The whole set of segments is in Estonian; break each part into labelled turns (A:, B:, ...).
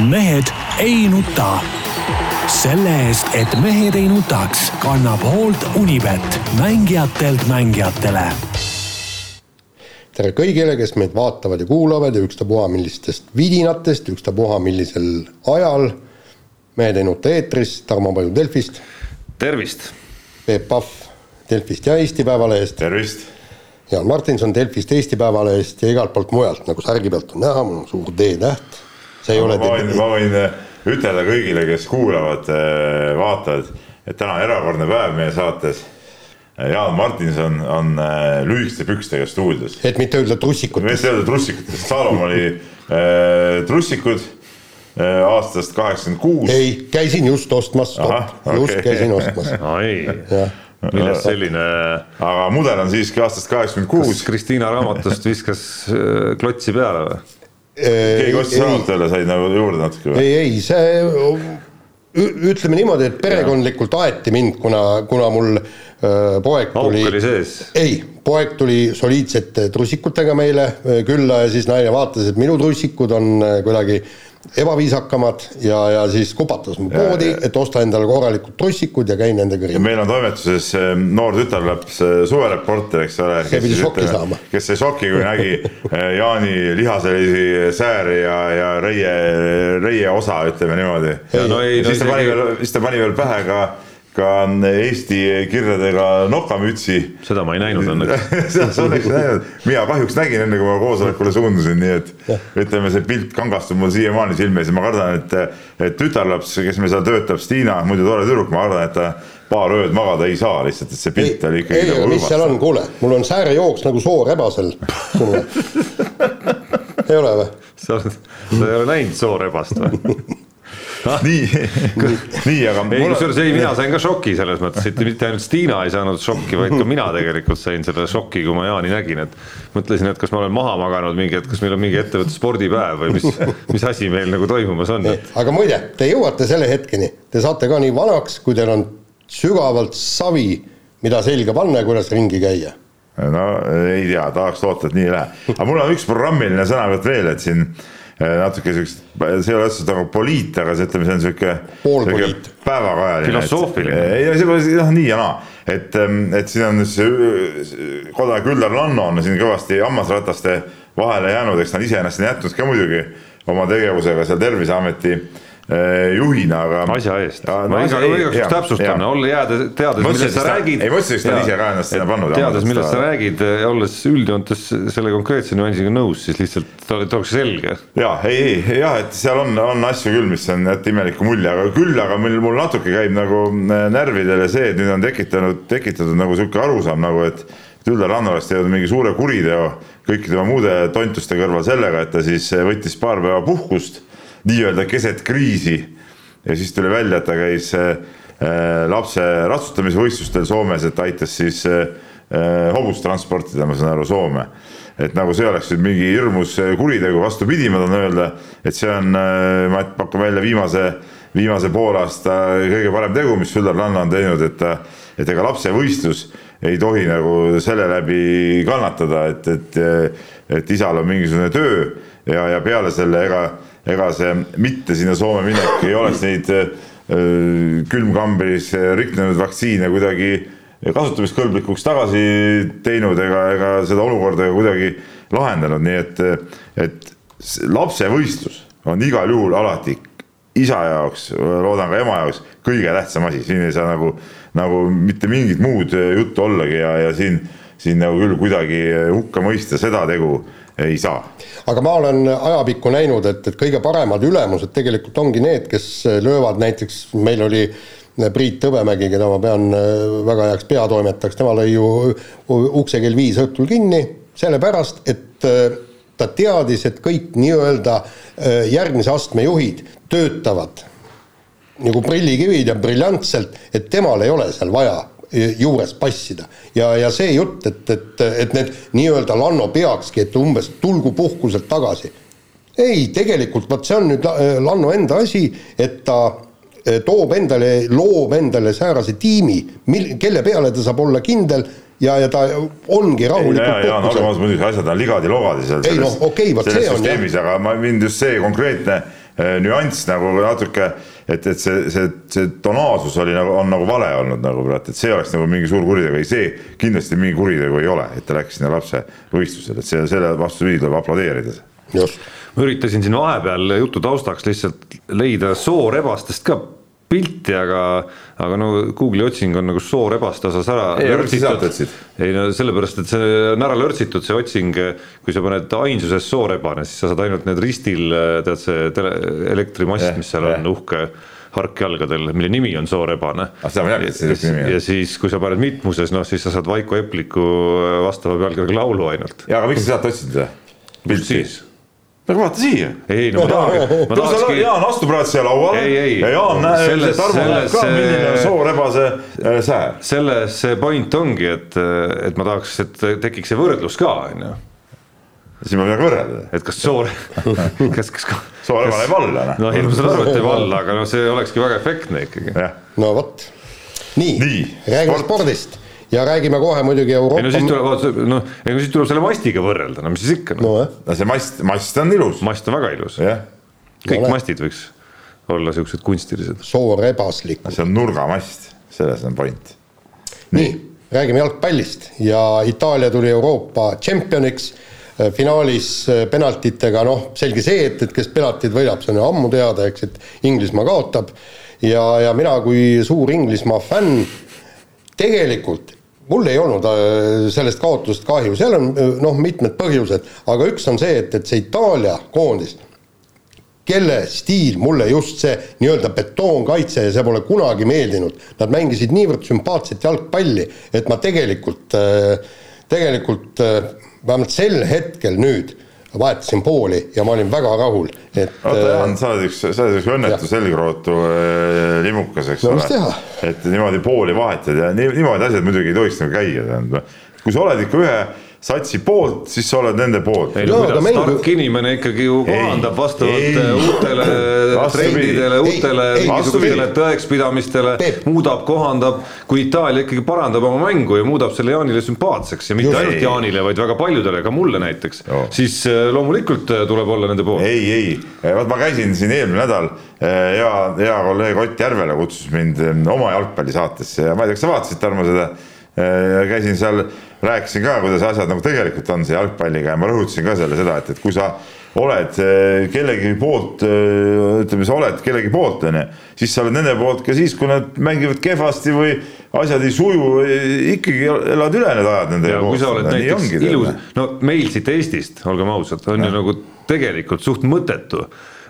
A: mehed ei nuta. selle eest, et mehed ei nutaks, kannab hoolt Unibet, mängijatelt mängijatele.
B: tere kõigile, kes meid vaatavad ja kuulavad ja ükstapuha millistest vidinatest, ükstapuha millisel ajal. mehed ei nuta eetris, Tarmo Paju Delfist.
C: tervist.
B: Peep Pahv Delfist ja Eesti Päevalehest.
D: tervist.
B: Jaan Martinson Delfist, Eesti Päevalehest ja igalt poolt mujalt, nagu särgi pealt on näha, mul on suur D-täht. See ei
D: ma
B: ole
D: võin, ma võin äh, ütelda kõigile, kes kuulavad, vaatavad, et täna on erakordne päev meie saates. Jaan Martinson on äh, lühikeste pükstega stuudios.
B: et mitte öelda trussikud.
D: ma ei öelda trussikutest, Salomoni äh, trussikud äh, aastast kaheksakümmend kuus.
B: ei, käisin just ostmas,
D: Ahah,
B: just käisin ostmas.
C: ai, millest selline,
D: aga mudel on siiski aastast kaheksakümmend
C: kas
D: kuus.
C: Kristiina raamatust viskas klotsi peale või?
D: Keegi ostis raamatut jälle, said nagu juurde natuke või?
B: ei, ei see, ütleme niimoodi, et perekondlikult aeti mind, kuna, kuna mul öö, poeg
C: auk
B: tuli
C: oli sees.
B: ei, poeg tuli soliidsete trussikutega meile külla ja siis naine vaatas, et minu trussikud on öö, kuidagi ebaviisakamad ja, ja siis kupatas mu poodi, et osta endale korralikud trussikud ja käin nendega ringi.
D: meil on toimetuses äh, noor tütarlaps, suvereporter, eks ole.
B: See pidi šokki saama.
D: kes sai šoki, kui nägi äh, Jaani lihaselisi sääri ja, ja reie, reie osa, ütleme niimoodi.
C: Ja no ei, no
D: siis ta pani veel, siis ta pani veel pähe ka, ka Eesti kirjadega nokamütsi
C: seda ma ei näinud õnneks.
D: seda sa oleks näinud, mina kahjuks nägin enne, kui ma koosolekule suundusin, nii et ütleme, see pilt kangastub mul siiamaani silme ees ja ma kardan, et, et tütarlaps, kes meil seal töötab, Stiina, muidu tore tüdruk, ma kardan, et ta paar ööd magada ei saa lihtsalt, et see
B: ei
D: pilt, oli ikkagi
B: ei,
D: nagu
B: mis seal on, kuule, mul on säärejooks nagu soorebasel. ei ole või?
C: sa oled, sa ei ole näinud soorebast või?
D: nii, nii, aga
C: ei,
D: mul
C: kusjuures ei, mina sain ka šoki selles mõttes, et mitte ainult Stiina ei saanud šokki, vaid ka mina tegelikult sain selle šoki, kui ma Jaani nägin, et mõtlesin, et kas ma olen maha maganud mingi, et kas meil on mingi ettevõtte spordipäev või mis, mis asi meil nagu toimumas on, et
B: aga muide, te jõuate selle hetkeni, te saate ka nii vanaks, kui teil on sügavalt savi, mida selga panna ja kuidas ringi käia.
D: no ei tea, tahaks loota, et nii ei lähe, aga mul on üks programmiline sõnavõtt veel, et siin eh, natuke siukest, see ei ole otseselt nagu poliit, aga see ütleme, see on sihuke.
B: Poolpoliit.
D: päevakajaline.
C: Filosoofiline.
D: ei, noh, nii ja naa, et, et siin on see kodanik Üllar Lanno on siin kõvasti hammasrataste vahele jäänud, eks ta on iseennast on jätnud ka muidugi oma tegevusega seal Terviseameti juhina, aga.
C: asja eest. ma igaks juhuks täpsustan, olla jääda, teades, millest sa räägid.
D: ei, mõtlesin, et ta on ise ka ennast sinna pannud,
C: teades, millest sa räägid, olles üldjoontes selle konkreetse nüansiga nõus, siis lihtsalt et oleks selge.
D: ja ei, ei jah, et seal on, on asju küll, mis on jätta imeliku mulje, aga küll, aga mul, mul natuke käib nagu äh, närvidele see, et nüüd on tekitanud, tekitatud nagu sihuke arusaam nagu, et Üllar oleks teinud mingi suure kuriteo kõikide oma muude tontuste kõrval sellega, et ta siis äh, võttis paar päeva puhkust nii-öelda keset kriisi. Ja siis tuli välja, et ta käis äh, lapse ratsutamisvõistlustel Soomes, et aitas siis äh, äh, hobust transportida, ma saan aru, Soome. Et nagu see oleks nüüd mingi hirmus kuritegu, vastupidi, ma tahan öelda, et see on, ma pakun välja viimase, viimase poolaasta kõige parem tegu, mis Üllar Lanno on teinud, et ta, et ega lapse võistlus ei tohi nagu selle läbi kannatada, et, et, et isal on mingisugune töö ja, ja peale selle ega, ega see mitte sinna Soome minek ei oleks neid öö, külmkambris riknenud vaktsiine kuidagi kasutamiskõlblikuks tagasi teinud ega, ega seda olukorda kuidagi lahendanud, nii et, et s- lapse võistlus on igal juhul alati isa jaoks, loodan ka ema jaoks kõige tähtsam asi, siin ei saa nagu, nagu mitte mingit muud juttu ollagi ja, ja siin, siin nagu küll kuidagi hukka mõista seda tegu ei saa.
B: Aga ma olen ajapikku näinud, et, et kõige paremad ülemused tegelikult ongi need, kes löövad näiteks, meil oli Priit Hõbemägi, keda ma pean äh, väga heaks peatoimetajaks, tema lõi ju ukse kell viis õhtul kinni, sellepärast et äh, ta teadis, et kõik nii-öelda äh, järgmise astme juhid töötavad nagu prillikivid ja briljantselt, et temal ei ole seal vaja juures passida ja, ja see jutt, et, et, et need nii-öelda Lanno peakski, et umbes tulgu puhkuselt tagasi. ei, tegelikult vot see on nüüd La- Lanno enda asi, et ta eh, toob endale, loob endale säärase tiimi, mil, kelle peale ta saab olla kindel ja, ja ta ongi
D: ei no
B: rahulikult
D: olgem
B: puhkusel.
D: ausad, muidugi asjad on ligadi-logadi seal
B: Ei, noh, okei, vot see on, jah.
D: süsteemis, aga ma mind just see konkreetne nüanss nagu natuke, et, et see, see, see tonaalsus oli nagu, on nagu vale olnud nagu praegu, et see oleks nagu mingi suur kuritegu, ei see kindlasti mingi kuritegu ei ole, et ta läks sinna lapse võistlusele, et see, selle vastupidi tuleb aplodeerida.
B: just.
C: ma üritasin siin vahepeal jutu taustaks lihtsalt leida soorebastest ka pilti, aga, aga no Google'i otsing on nagu soorebaste osas ära.
D: ei,
C: no sellepärast, et see on ära lörtsitud, see otsing, kui sa paned ainsuses soorebane, siis sa saad ainult need ristil, tead see tele, elektrimast, mis seal on uhke harkjalgadel, mille nimi on
D: ah niisugune nimi
C: on. ja siis, kui sa paned mitmuses, noh siis sa saad Vaiko Epliku vastava pealkirjaga laulu ainult.
D: ja aga miks sa sealt otsid seda?
C: siis
D: aga vaata siia.
C: ei no ma tahan, ma tahakski.
D: Jaan astub praegu siia lauale. ja Jaan näeb, Tarmo näeb ka, milline on soorebase äh, säär.
C: selles see point ongi, et, et ma tahaks, et tekiks see võrdlus ka, on ju.
D: siis ma pean võrrelda.
C: et kas soore, kas, kas.
D: soorebane ei valla.
C: no ei, ma saan aru, et ei valla, aga no see olekski väga efektne ikkagi.
B: no vot, nii, nii., räägime spordist ja räägime kohe muidugi Euroopa.
C: ei no siis tuleb, noh, ei no siis tuleb selle mastiga võrrelda, no mis siis ikka
D: no.. no see mast, mast on ilus.
C: mast on väga ilus. kõik no, mastid võiks olla siuksed kunstilised.
B: soorebaslikud.
D: see on nurgamast, selles on point.
B: nii, nii., räägime jalgpallist ja Itaalia tuli Euroopa tšempioniks finaalis penaltitega, noh, selge see, et, et kes penaltid võidab, see on ju ammu teada, eks, et Inglismaa kaotab. ja, ja mina kui suur Inglismaa fänn tegelikult mul ei olnud äh, sellest kaotusest kahju, seal on äh, noh, mitmed põhjused, aga üks on see, et, et see Itaalia koondis, kelle stiil mulle just see nii-öelda betoonkaitse ja see pole kunagi meeldinud, nad mängisid niivõrd sümpaatset jalgpalli, et ma tegelikult, äh, tegelikult vähemalt sel hetkel nüüd vahetasin pooli ja ma olin väga rahul, et.
D: oota Jaan, sa oled üks, sa oled üks õnnetu selgrootu äh, limukas, eks
B: no, ole.
D: et niimoodi pooli vahetad ja nii, niimoodi asjad muidugi ei tohiks nagu käia, tähendab. kui sa oled ikka ühe satsi poolt, siis sa oled nende poolt.
C: ei no kuidas mängu... tark inimene ikkagi ju kohandab vastavalt ei, uutele trendidele, uutele mingisugustele tõekspidamistele, muudab, kohandab. kui Itaalia ikkagi parandab oma mängu ja muudab selle Jaanile sümpaatseks ja mitte Just, ainult ei. Jaanile, vaid väga paljudele, ka mulle näiteks, siis äh, loomulikult äh, tuleb olla nende poolt.
D: ei, ei, vot ma käisin siin eelmine nädal, äh, hea, hea kolleeg Ott Järvela kutsus mind oma jalgpallisaatesse ja ma ei tea, kas sa vaatasid, Tarmo, seda käisin seal rääkisin ka, kuidas asjad nagu tegelikult on see jalgpalliga ja ma rõhutasin ka selle seda, et, et kui sa oled eh, kellegi poolt, eh, ütleme, sa oled kellegi poolt, on ju, siis sa oled nende poolt ka siis, kui nad mängivad kehvasti või asjad ei suju, ikkagi elad üle need ajad nende
C: poolt. kui sa oled näiteks ilus, no meil siit Eestist, olgem ausad, on ja. ju nagu tegelikult suht mõttetu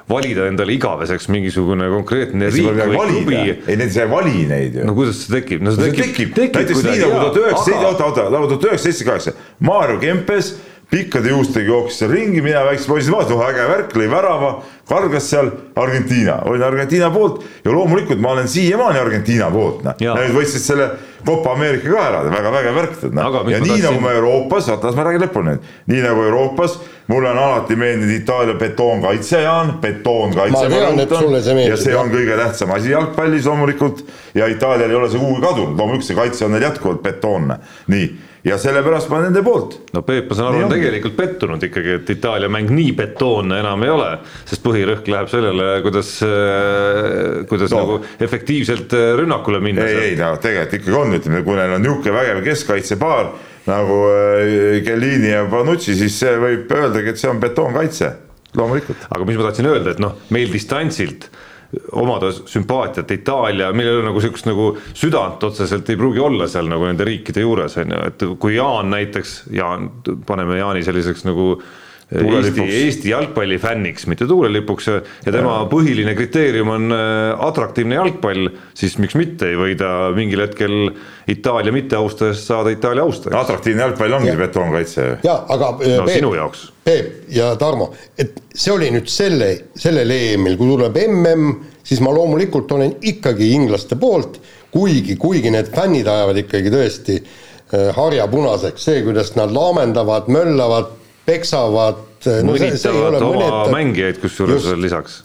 C: valida endale igaveseks mingisugune konkreetne riik või klubi.
D: ei, sa ei vali neid ju.
C: no kuidas see tekib, no
D: see tekib, näiteks nii nagu tuhat üheksasada, oota, oota, tuhat üheksasada seitsekümmend kaheksa, Maarjo Kempes pikkade juustega jooksis seal ringi, mina väiksed poisid vaatasin, oh äge värk, lõi värava, kargas seal Argentiina, olin Argentiina poolt ja loomulikult ma olen siiamaani Argentiina poolt, noh. Nad võtsid selle Copa Ameerika ka ära, väga vägev värk, tead noh. ja nii nagu me Euroopas, oota las ma räägin lõpuni nüüd, nii nagu Euroopas, mulle on alati meeldinud Itaalia betoonkaitse, Jaan, betoonkaitse. ma ja see on kõige tähtsam asi jalgpallis loomulikult. Ja Itaalial ei ole see kuhugi kadunud, loomulikult see kaitse on neil jätkuvalt betoonne, nii ja sellepärast ma nende poolt.
C: no Peep, ma saan aru, on tegelikult pettunud ikkagi, et Itaalia mäng nii betoonne enam ei ole, sest põhirõhk läheb sellele, kuidas, äh, kuidas no. nagu efektiivselt äh, rünnakule minna.
D: ei, ei no tegelikult ikkagi on, ütleme, kui neil on niisugune vägev keskkaitsepaar nagu Kellini äh, ja Panucci, siis see võib öeldagi, et see on betoonkaitse, loomulikult.
C: aga mis ma tahtsin öelda, et noh, meil distantsilt omada sümpaatiat Itaalia, millel nagu sihukest nagu südant otseselt ei pruugi olla seal nagu nende riikide juures on ju, et kui Jaan näiteks, Jaan, paneme Jaani selliseks nagu Eesti, Eesti jalgpallifänniks, mitte tuulelipuks ja tema ja. põhiline kriteerium on äh, atraktiivne jalgpall, siis miks mitte ei või ta mingil hetkel Itaalia mitteaustajast saada Itaalia austajaks.
D: atraktiivne jalgpall ongi betoonkaitse.
B: ja aga
C: äh, no, Peep, sinu jaoks.
B: Peep ja Tarmo, et see oli nüüd selle, sellel EM-il, kui tuleb mm, siis ma loomulikult olen ikkagi inglaste poolt, kuigi, kuigi need fännid ajavad ikkagi tõesti äh, harja punaseks, see, kuidas nad laamendavad, möllavad peksavad.
C: mõnitavad no, oma mõnetav. mängijaid kusjuures veel lisaks.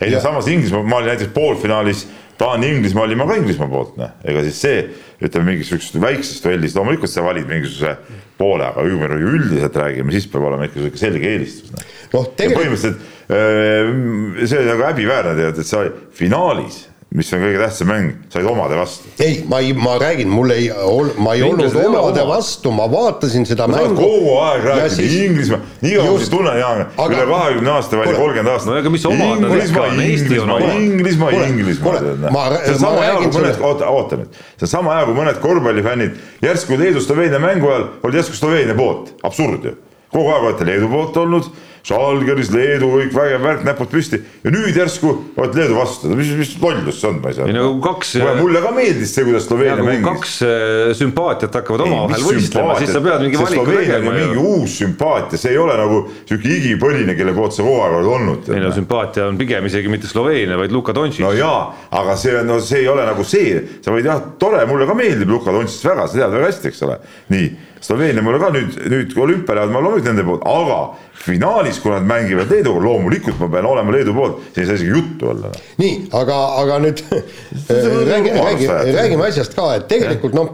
D: ei no samas Inglismaa, ma olin näiteks poolfinaalis Taani, Inglismaa olin ma ka Inglismaa poolt, noh, ega siis see ütleme mingisugusest väiksest duellist, loomulikult sa valid mingisuguse poole, aga kui me üldiselt räägime, siis peab olema ikka sihuke selge eelistus noh.
B: noh, tegelikult
D: põhimõtteliselt äh, see oli nagu häbiväärne tegelikult, et sa finaalis mis on kõige tähtsam mäng, said omade vastu.
B: ei, ma ei, ma räägin, mul ei ol-, ma ei olnud omade oma. vastu, ma vaatasin seda
D: ma mängu. kogu aeg rääkinud siis... Inglismaa, nii kaua ma siis tunnen, Jaan, üle kahekümne aasta või kolmkümmend aastat.
C: no aga mis omad nad ikka on, Eesti on
D: oma. Inglismaa, Inglismaa, Inglismaa. see on sama hea kui mõned, oota, oota nüüd, see on sama hea kui mõned korvpallifännid järsku Leedu-Sloveenia mängu ajal olid järsku Sloveenia poolt, absurd ju. kogu aeg olete Leedu poolt olnud Žalgiris, Leedu, kõik vägev värk, näpud püsti ja nüüd järsku oled Leedu vastu, mis, mis lollus see on, ma ei saa
C: aru. nagu kaks.
D: mulle ka meeldis see, kuidas Sloveenia mängis.
C: kaks äh, sümpaatiat hakkavad omavahel võistlema, siis sa pead mingi valiku tegema.
D: mingi uus sümpaatia, see ei ole nagu sihuke igipõline, kelle poolt sa kogu aeg oled olnud.
C: ei no sümpaatia on pigem isegi mitte Sloveenia, vaid Luka Dontšis.
D: no jaa, aga see on, no see ei ole nagu see, sa võid jah, tore, mulle ka meeldib Luka Dontšis väga, sa tead väga hästi, eks ole, nii Sloveenia mulle ka nüüd, nüüd olümpiale ma loomulikult nende poolt, aga finaalis, kui nad mängivad Leeduga, loomulikult ma pean olema Leedu poolt, siin ei saa isegi juttu olla.
B: nii, aga, aga nüüd räägi, räägi, räägime asjast ka, et tegelikult noh,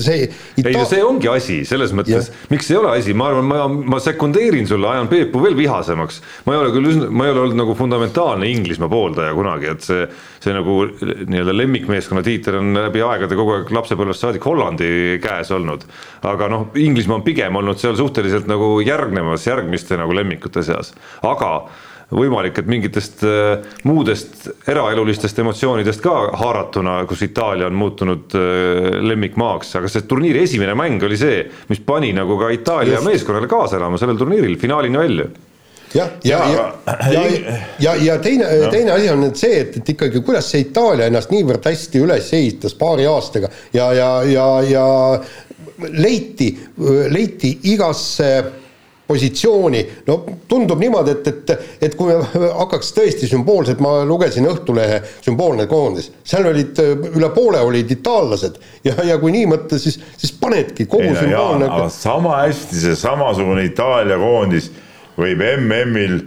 B: see
C: Ita.... ei no see ongi asi, selles mõttes, miks ei ole asi, ma arvan, ma, ma sekundeerin sulle, ajan Peepu veel vihasemaks. ma ei ole küll üsna, ma ei ole olnud nagu fundamentaalne Inglismaa pooldaja kunagi, et see, see nagu nii-öelda lemmikmeeskonna tiitel on läbi aegade kogu aeg lapsepõlvest saadik Hollandi käes olnud. aga noh, Inglismaa on pigem olnud seal suhteliselt nagu järgnemas, järgmiste nagu lemmikute seas, aga võimalik, et mingitest äh, muudest eraelulistest emotsioonidest ka haaratuna, kus Itaalia on muutunud äh, lemmikmaaks, aga see turniiri esimene mäng oli see, mis pani nagu ka Itaalia Just. meeskonnale kaasa elama sellel turniiril finaalini välja
B: jah, ja, ja, ja, ja, ja, ja teine no., teine asi on nüüd see, et, et ikkagi kuidas see Itaalia ennast niivõrd hästi üles ehitas paari aastaga ja, ja, ja, ja leiti, leiti igasse positsiooni, no tundub niimoodi, et, et, et kui me hakkaks tõesti sümboolselt, ma lugesin Õhtulehe sümboolne koondis, seal olid üle poole olid itaallased ja, ja kui nii mõtta, siis, siis panedki kogu Ei, sümboolne.
D: sama hästi see samasugune Itaalia koondis võib MM-il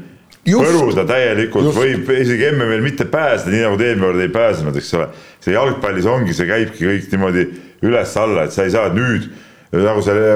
D: põruda täielikult, võib isegi MM-il mitte pääseda, nii nagu ta eelmine kord ei pääsenud, eks ole. see jalgpallis ongi, see käibki kõik niimoodi üles-alla, et sa ei saa nüüd nagu see,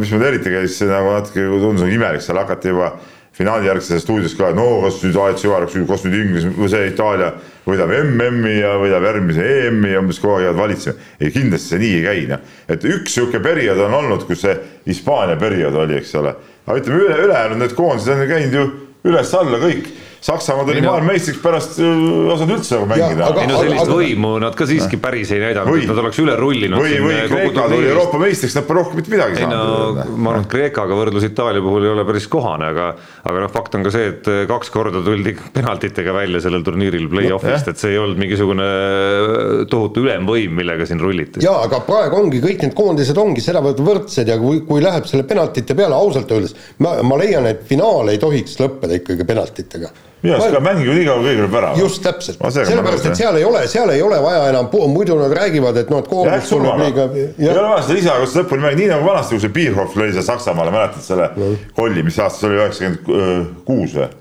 D: mis mind eriti käis nagu natuke tundus nagu imelik, seal hakati juba finaalijärgses stuudios ka, no kas nüüd AEC Ümaraks, kas nüüd Inglis või see Itaalia võidab MM-i ja võidab järgmise EM-i ja umbes kogu aeg jäävad valitsema. ei, kindlasti see nii ei käi, noh. et üks sihuke periood on olnud, kus see Hispaania periood oli, eks ole. aga ütleme, üle, ülejäänud need koondised on käinud ju üles-alla kõik Saksamaa tuli maailmameistriks pärast ei äh, osanud üldse nagu mängida.
C: ei no sellist aga, võimu nad ka siiski päris ei näidanud, et nad oleks üle rullinud.
D: või, või Kreeka tuli Euroopa meistriks, nad pole rohkem mitte midagi
C: ei saanud. no ma arvan, et Kreekaga võrdlus Itaalia puhul ei ole päris kohane, aga, aga noh, fakt on ka see, et äh, kaks korda tuldi penaltitega välja sellel turniiril play-off'ist, et see ei olnud mingisugune äh, tohutu ülemvõim, millega siin rulliti.
B: jaa, aga praegu ongi kõik need koondised ongi sedavõrd võrdsed ja kui, kui läheb selle penaltite peale ausalt öeldes, ma, ma leian, et finaal ei tohiks lõppeda ikkagi penaltitega
D: minu arust ka mäng ju nii kaua kõigil tuleb ära.
B: just täpselt, sellepärast et seal ei ole, seal ei ole vaja enam, muidu nad räägivad, et noh, et koormus
D: tuleb liiga. ei ole vaja seda lisaaegust lõpuni mängida, nii nagu vanasti, kui see Bierhoff lõi seal Saksamaale, mäletad selle no. kolli, mis aastas oli, üheksakümmend kuus või?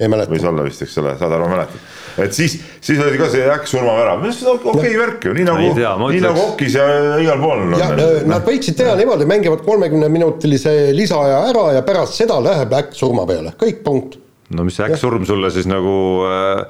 D: võis olla vist, eks ole, saad aru, ma mäletan. et siis, siis oli ka see äkksurmavärav, mis on okei okay värk ju, nii nagu, nii nagu hokis ja igal pool on.
B: Nad võiksid teha niimoodi, mängivad kolmekümne minutilise lisaaja ära ja pärast seda läheb äkksurma peale, kõik punkt
C: no mis äkksurm sulle siis nagu äh,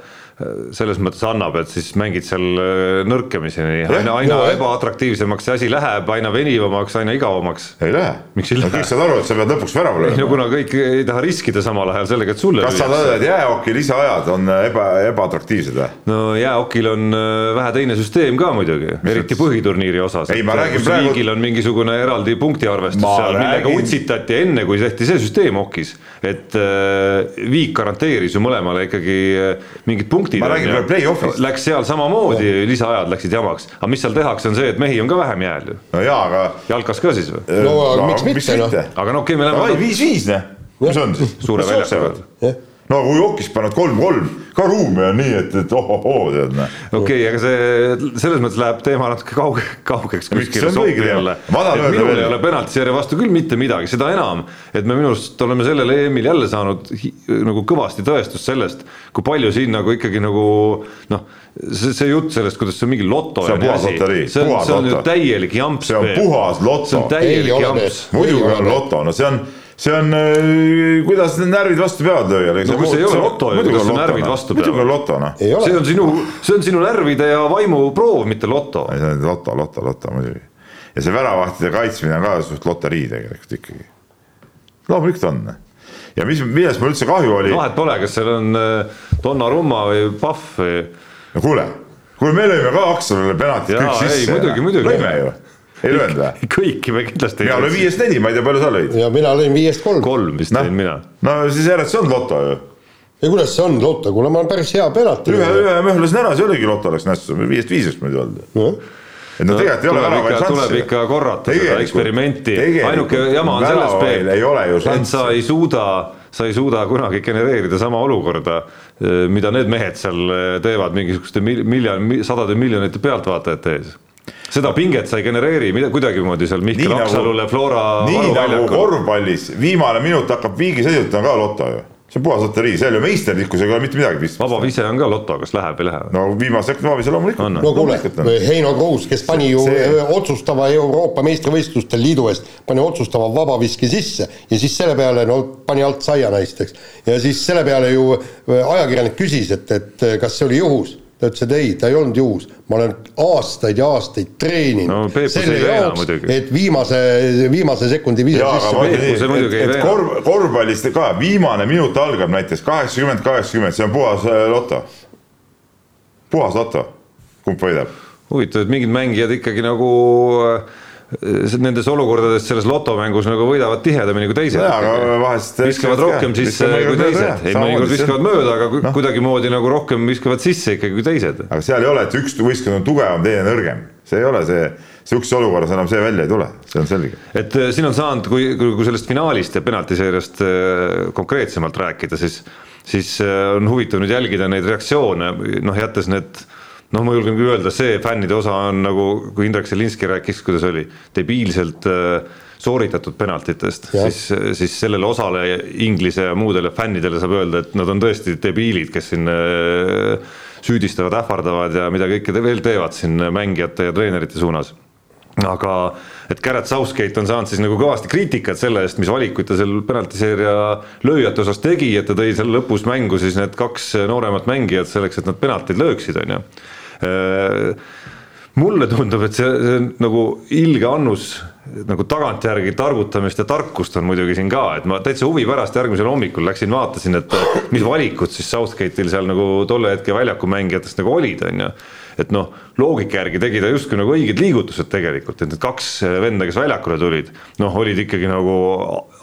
C: selles mõttes annab, et siis mängid seal äh, nõrkemiseni, aina, aina no, ebaatraktiivsemaks see asi läheb, aina venivamaks, aina igavamaks.
D: ei lähe.
C: miks ei lähe?
D: kõik saavad aru, et sa pead lõpuks värava lööma.
C: no kuna kõik ei taha riskida samal ajal sellega, et sulle
D: kas sa tahad, et jäähoki lisaajad on äh, eba, ebaatraktiivsed või?
C: no jäähokil on äh, vähe teine süsteem ka muidugi, eriti põhiturniiri osas.
D: ei, ma räägin praegu.
C: riigil on mingisugune eraldi punktiarvestus seal, millega utsitati enne, kui tehti see süsteem hokis, et äh, viik garanteeris ju mõlemale ikkagi mingid punktid punktid.
D: ma räägin praegu play-off'ist.
C: Läks seal samamoodi, lisaajad läksid jamaks, aga mis seal tehakse, on see, et mehi on ka vähem jääl ju.
D: no jaa, aga.
C: jalkas ka siis või?
B: no aga no, miks mitte noh.
C: aga no okei okay,, me
D: läheme. viis-viis noh, mis on siis?
C: suure väljaku peal.
D: No kui jokis panevad kolm-kolm, ka ruumi on nii, et, et oh-oh-oo tead noh.
C: okei okay,, aga see selles mõttes läheb teema natuke kauge, kaugeks kuskile sokki jälle. minul ei ole penaltiseeria vastu küll mitte midagi, seda enam, et me minu arust oleme sellel EM-il jälle saanud nagu kõvasti tõestust sellest, kui palju siin nagu ikkagi nagu noh, see, see jutt sellest, kuidas see on mingi loto.
D: see on puhas loterii.
C: see on, see on ju täielik jamps.
D: see on puhas loto.
C: see on täielik jamps.
D: muidugi on loto, no see on see on, äh, kuidas need närvid vastu peavad lüüa.
C: no kui see ei ole loto ju, kuidas närvid vastu
D: peavad? muidugi on loto noh.
C: see on sinu, see on sinu närvide ja vaimu proov, mitte loto.
D: see on loto, loto, loto muidugi. ja see väravahtide kaitsmine on ka suht loterii tegelikult ikkagi. loomulikult on. ja mis, millest mul üldse kahju oli.
C: vahet pole, kas seal on äh, Donnarumma või Pahv või.
D: no kuule, kuule me lõime ka Akselile penaltid kõik sisse.
C: muidugi, muidugi.
D: lõime ju ei löönud või?
C: kõiki me kindlasti
D: mina lõin viiest neli, ma ei tea, palju sa lõid.
B: ja mina lõin viiest kolm.
C: kolm vist lõin mina.
D: no siis järelikult see on loto ju.
B: ja kuidas see on loto, kuule ma olen päris hea penalti.
D: ühe, ühe möhlasin ära, see oligi loto läks nässu, viiest viis oleks muidu olnud no.. et no tegelikult ei ole väravaid šansse.
C: tuleb ikka korrata seda eksperimenti, ainuke jama on selles, Peep, et sa ei suuda sa ei suuda kunagi genereerida sama olukorda, mida need mehed seal teevad mingisuguste miljon, sadade miljonite pealtvaatajate ees seda pinget sa ei genereeri mida, kuidagimoodi seal Mihkel nagu- Aksalule Flora
D: nii nagu korvpallis viimane minut hakkab viigiseisult, on ka loto ju see on puhas loterii, seal ju meisterlikkusega ei ole mitte midagi pistmist.
C: vaba vise on ka loto, kas läheb või ei lähe?
D: no viimase sekund vaba vise loomulikult.
B: no kuule, Heino Kruus, kes pani ju see... otsustava Euroopa meistrivõistlustel liidu eest, pani otsustava vabaviske sisse ja siis selle peale no pani alt saia naisteks. ja siis selle peale ju ajakirjanik küsis, et, et kas see oli juhus ta ütles, et ei, ta ei olnud juhus, ma olen aastaid ja aastaid treeninud
C: no, selle jaoks,
B: et viimase, viimase sekundi vise
D: sisse et, et korv, korvpallist ka viimane minut algab näiteks kaheksakümmend, kaheksakümmend, see on puhas äh, loto. puhas loto, kumb võidab?
C: huvitav, et mingid mängijad ikkagi nagu äh, nendes olukordades selles lotomängus nagu võidavad tihedamini kui teised. viskavad rohkem sisse kui teised, ei mõnikord viskavad mööda, aga no. kuidagimoodi nagu rohkem viskavad sisse ikkagi kui teised.
D: aga seal ei ole, et üks võistkond on tugevam, teine nõrgem, see ei ole see, sihukeses olukorras enam see välja ei tule, see on selge.
C: et äh, siin on saanud, kui, kui sellest finaalist ja penaltiseeriast äh, konkreetsemalt rääkida, siis, siis äh, on huvitav nüüd jälgida neid reaktsioone, noh jättes need noh, ma julgen küll öelda, see fännide osa on nagu, kui Indrek Selinski rääkis, kuidas oli, debiilselt äh, sooritatud penaltitest, siis, siis sellele osale Inglise ja muudele fännidele saab öelda, et nad on tõesti debiilid, kes siin äh, süüdistavad, ähvardavad ja mida kõike te veel teevad siin mängijate ja treenerite suunas. aga et Garrett Southgate on saanud siis nagu kõvasti kriitikat selle eest, mis valikuid ta seal penaltiseeria lööjate osas tegi, et ta tõi seal lõpus mängu siis need kaks nooremat mängijat selleks, et nad penaltid lööksid, on ju Äh, mulle tundub, et see, see on nagu ilge annus nagu tagantjärgi targutamist ja tarkust on muidugi siin ka, et ma täitsa huvi pärast järgmisel hommikul läksin, vaatasin, et mis valikud siis Southgate'il seal nagu tolle hetke väljaku mängijatest nagu olid, on ju. Et noh, loogika järgi tegi ta justkui nagu õiged liigutused tegelikult, et need kaks venda, kes väljakule tulid, noh, olid ikkagi nagu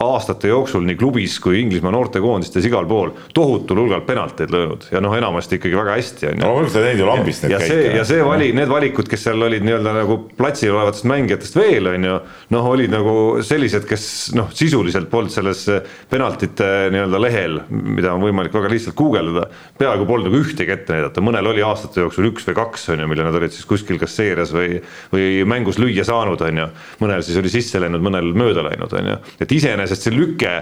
C: aastate jooksul nii klubis kui Inglismaa noortekoondistes igal pool tohutul hulgal penalteid löönud ja noh, enamasti ikkagi väga hästi on
D: ju. no mõtlen neid ju lambist
C: neid käike. ja see vali, need valikud, kes seal olid nii-öelda nagu platsil olevatest mängijatest veel on ju, noh, olid nagu sellised, kes noh, sisuliselt polnud selles penaltite nii-öelda lehel, mida on võimalik väga lihtsalt guugeldada, peaaegu polnud nagu ühtegi ette näidata, mõnel oli aastate jooksul üks või kaks on ju, mille nad olid siis kuskil kas seerias või, või mängus lüüa saanud, on ju. mõnel siis oli sisse läinud, mõnel mööda läinud, on ju, et iseenesest see lüke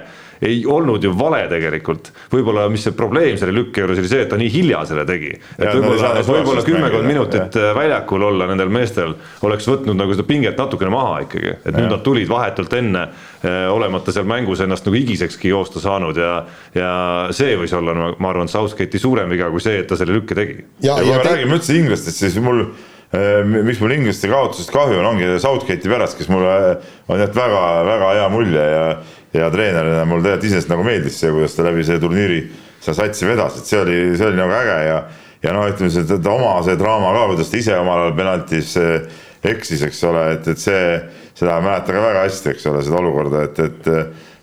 C: ei olnud ju vale tegelikult. võib-olla, mis see probleem selle lükke juures oli see, et ta nii hilja selle tegi. et võib-olla, võib-olla kümmekond minutit ja. väljakul olla nendel meestel oleks võtnud nagu seda pinget natukene maha ikkagi, et ja. nüüd nad tulid vahetult enne, eh, olemata seal mängus ennast nagu higisekski joosta saanud ja, ja see võis olla, ma arvan, Southgate'i suurem viga kui see, et ta selle lükke tegi.
D: ja, ja kui me te... räägime üldse inglastest, siis mul eh, miks mul inglaste kaotusest kahju on, ongi Southgate'i pärast, kes mulle on jätnud väga-väga hea mulje ja ja treenerina mul tegelikult iseenesest nagu meeldis see, kuidas ta läbi selle turniiri seda satsi vedas, et see oli, see oli nagu äge ja ja noh, ütleme see, ta oma see draama ka, kuidas ta ise omal ajal penaltis eh, eksis, eks ole, et, et see, seda mäletan ka väga hästi, eks ole, seda olukorda, et, et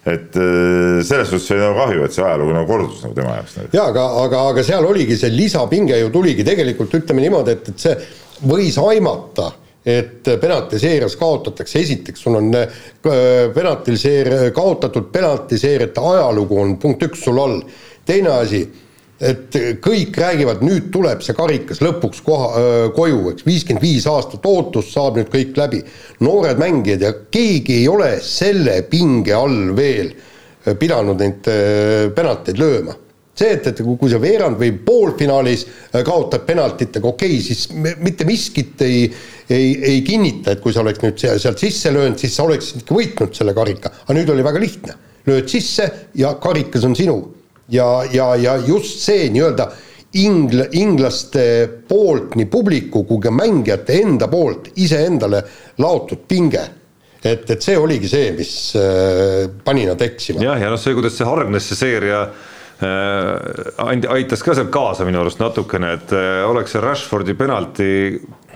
D: et eh, selles suhtes oli nagu kahju, et see ajalugu nagu kordus nagu tema jaoks.
B: jaa, aga, aga, aga seal oligi see lisapinge ju tuligi tegelikult ütleme niimoodi, et, et see võis aimata et penaltiseerias kaotatakse, esiteks sul on äh, penaltiseer-, kaotatud penaltiseeriate ajalugu on punkt üks sul all, teine asi, et kõik räägivad, nüüd tuleb see karikas lõpuks koha, koju, eks, viiskümmend viis aastat ootust saab nüüd kõik läbi. noored mängijad ja keegi ei ole selle pinge all veel pidanud neid penalteid lööma. See, et, et kui sa veerand või poolfinaalis kaotad penaltitega, okei okay,, siis mitte miskit ei, ei, ei kinnita, et kui sa oleks nüüd sealt sisse löönud, siis sa oleksid võitnud selle karika, aga nüüd oli väga lihtne. lööd sisse ja karikas on sinu. ja, ja, ja just see nii-öelda ingl-, inglaste poolt, nii publiku kui ka mängijate enda poolt iseendale laotud pinge et, et see oligi see, mis äh, pani nad eksima.
C: jah, ja noh, see, kuidas see hargnes, see seeria Äh, aitas ka seal kaasa minu arust natukene, et äh, oleks see Rashfordi penalti,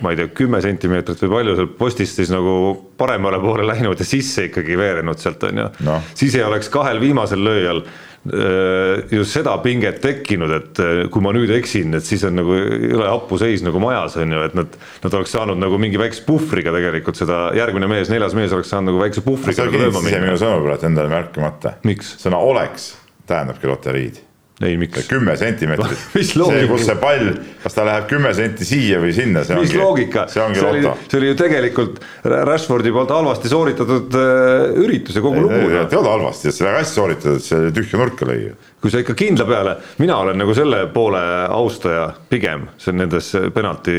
C: ma ei tea, kümme sentimeetrit või palju seal postist siis nagu paremale poole läinud ja sisse ikkagi veerenud sealt on ju no., siis ei oleks kahel viimasel lööjal äh, just seda pinget tekkinud, et kui ma nüüd eksin, et siis on nagu jõle hapu seis nagu majas on ju, et nad, nad oleks saanud nagu mingi väikse puhvriga tegelikult seda, järgmine mees, neljas mees oleks saanud nagu väikse puhvriga.
D: sa kindlasti ise minu sõnu praegu endale märkamata.
C: miks?
D: sõna oleks tähendabki loteriid
C: ei, miks?
D: kümme sentimeetrit see, kus see pall, kas ta läheb kümme senti siia või sinna, see
C: mis ongi, loogika?
D: see ongi see
C: oli ju tegelikult Rashfordi poolt halvasti sooritatud äh, üritus ja kogu lugu.
D: ei olnud halvasti, see väga hästi sooritatud, see tühja nurka lõi ju
C: kui sa ikka kindla peale, mina olen nagu selle poole austaja pigem, see on nendes penalti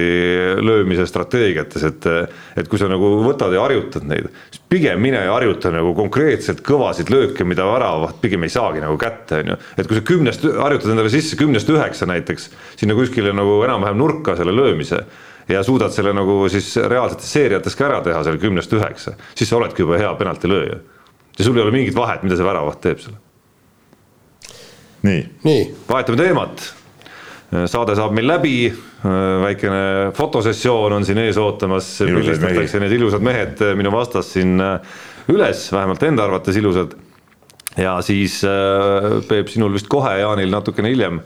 C: löömise strateegiates, et et kui sa nagu võtad ja harjutad neid, siis pigem mine ja harjuta nagu konkreetselt kõvasid lööke, mida väravaht pigem ei saagi nagu kätte, on ju. et kui sa kümnest, harjutad endale sisse kümnest üheksa näiteks, sinna kuskile nagu enam-vähem nurka selle löömise ja suudad selle nagu siis reaalsetes seeriates ka ära teha, selle kümnest üheksa, siis sa oledki juba hea penaltilööja. ja sul ei ole mingit vahet, mida see väravaht teeb selle
D: nii,
B: nii.,
C: vahetame teemat. saade saab meil läbi, väikene fotosessioon on siin ees ootamas, pildistatakse need ilusad mehed minu vastas siin üles, vähemalt enda arvates ilusad. ja siis Peep, sinul vist kohe, Jaanil natukene hiljem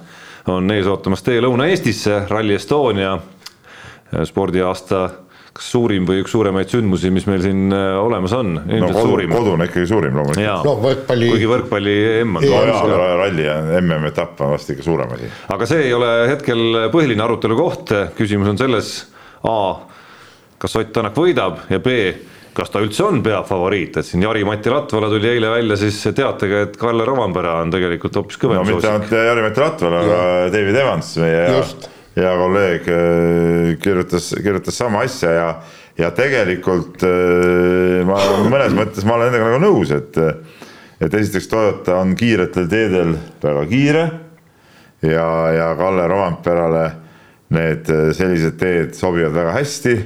C: on ees ootamas tee Lõuna-Eestisse, Rally Estonia spordiaasta kas suurim või üks suuremaid sündmusi, mis meil siin äh, olemas on,
D: no, suurim. kodune ikkagi suurim loomulikult.
B: no võrkpalli.
C: kuigi võrkpalli M on.
D: ralli ja MM-etapp on vast ikka suurem asi.
C: aga see ei ole hetkel põhiline arutelu koht, küsimus on selles A, kas Ott Tänak võidab ja B, kas ta üldse on peafavoriit, et siin Jari-Mati Latvala tuli eile välja siis teatega, et Kalle Rovanpera on tegelikult hoopis kõvem
D: no mitte ainult Jari-Mati Latvala, aga David Evans, meie Just hea kolleeg äh, kirjutas, kirjutas sama asja ja, ja tegelikult äh, ma mõnes mõttes ma olen nendega nagu nõus, et, et esiteks Toyota on kiiretel teedel väga kiire ja, ja Kalle Romantperale need äh, sellised teed sobivad väga hästi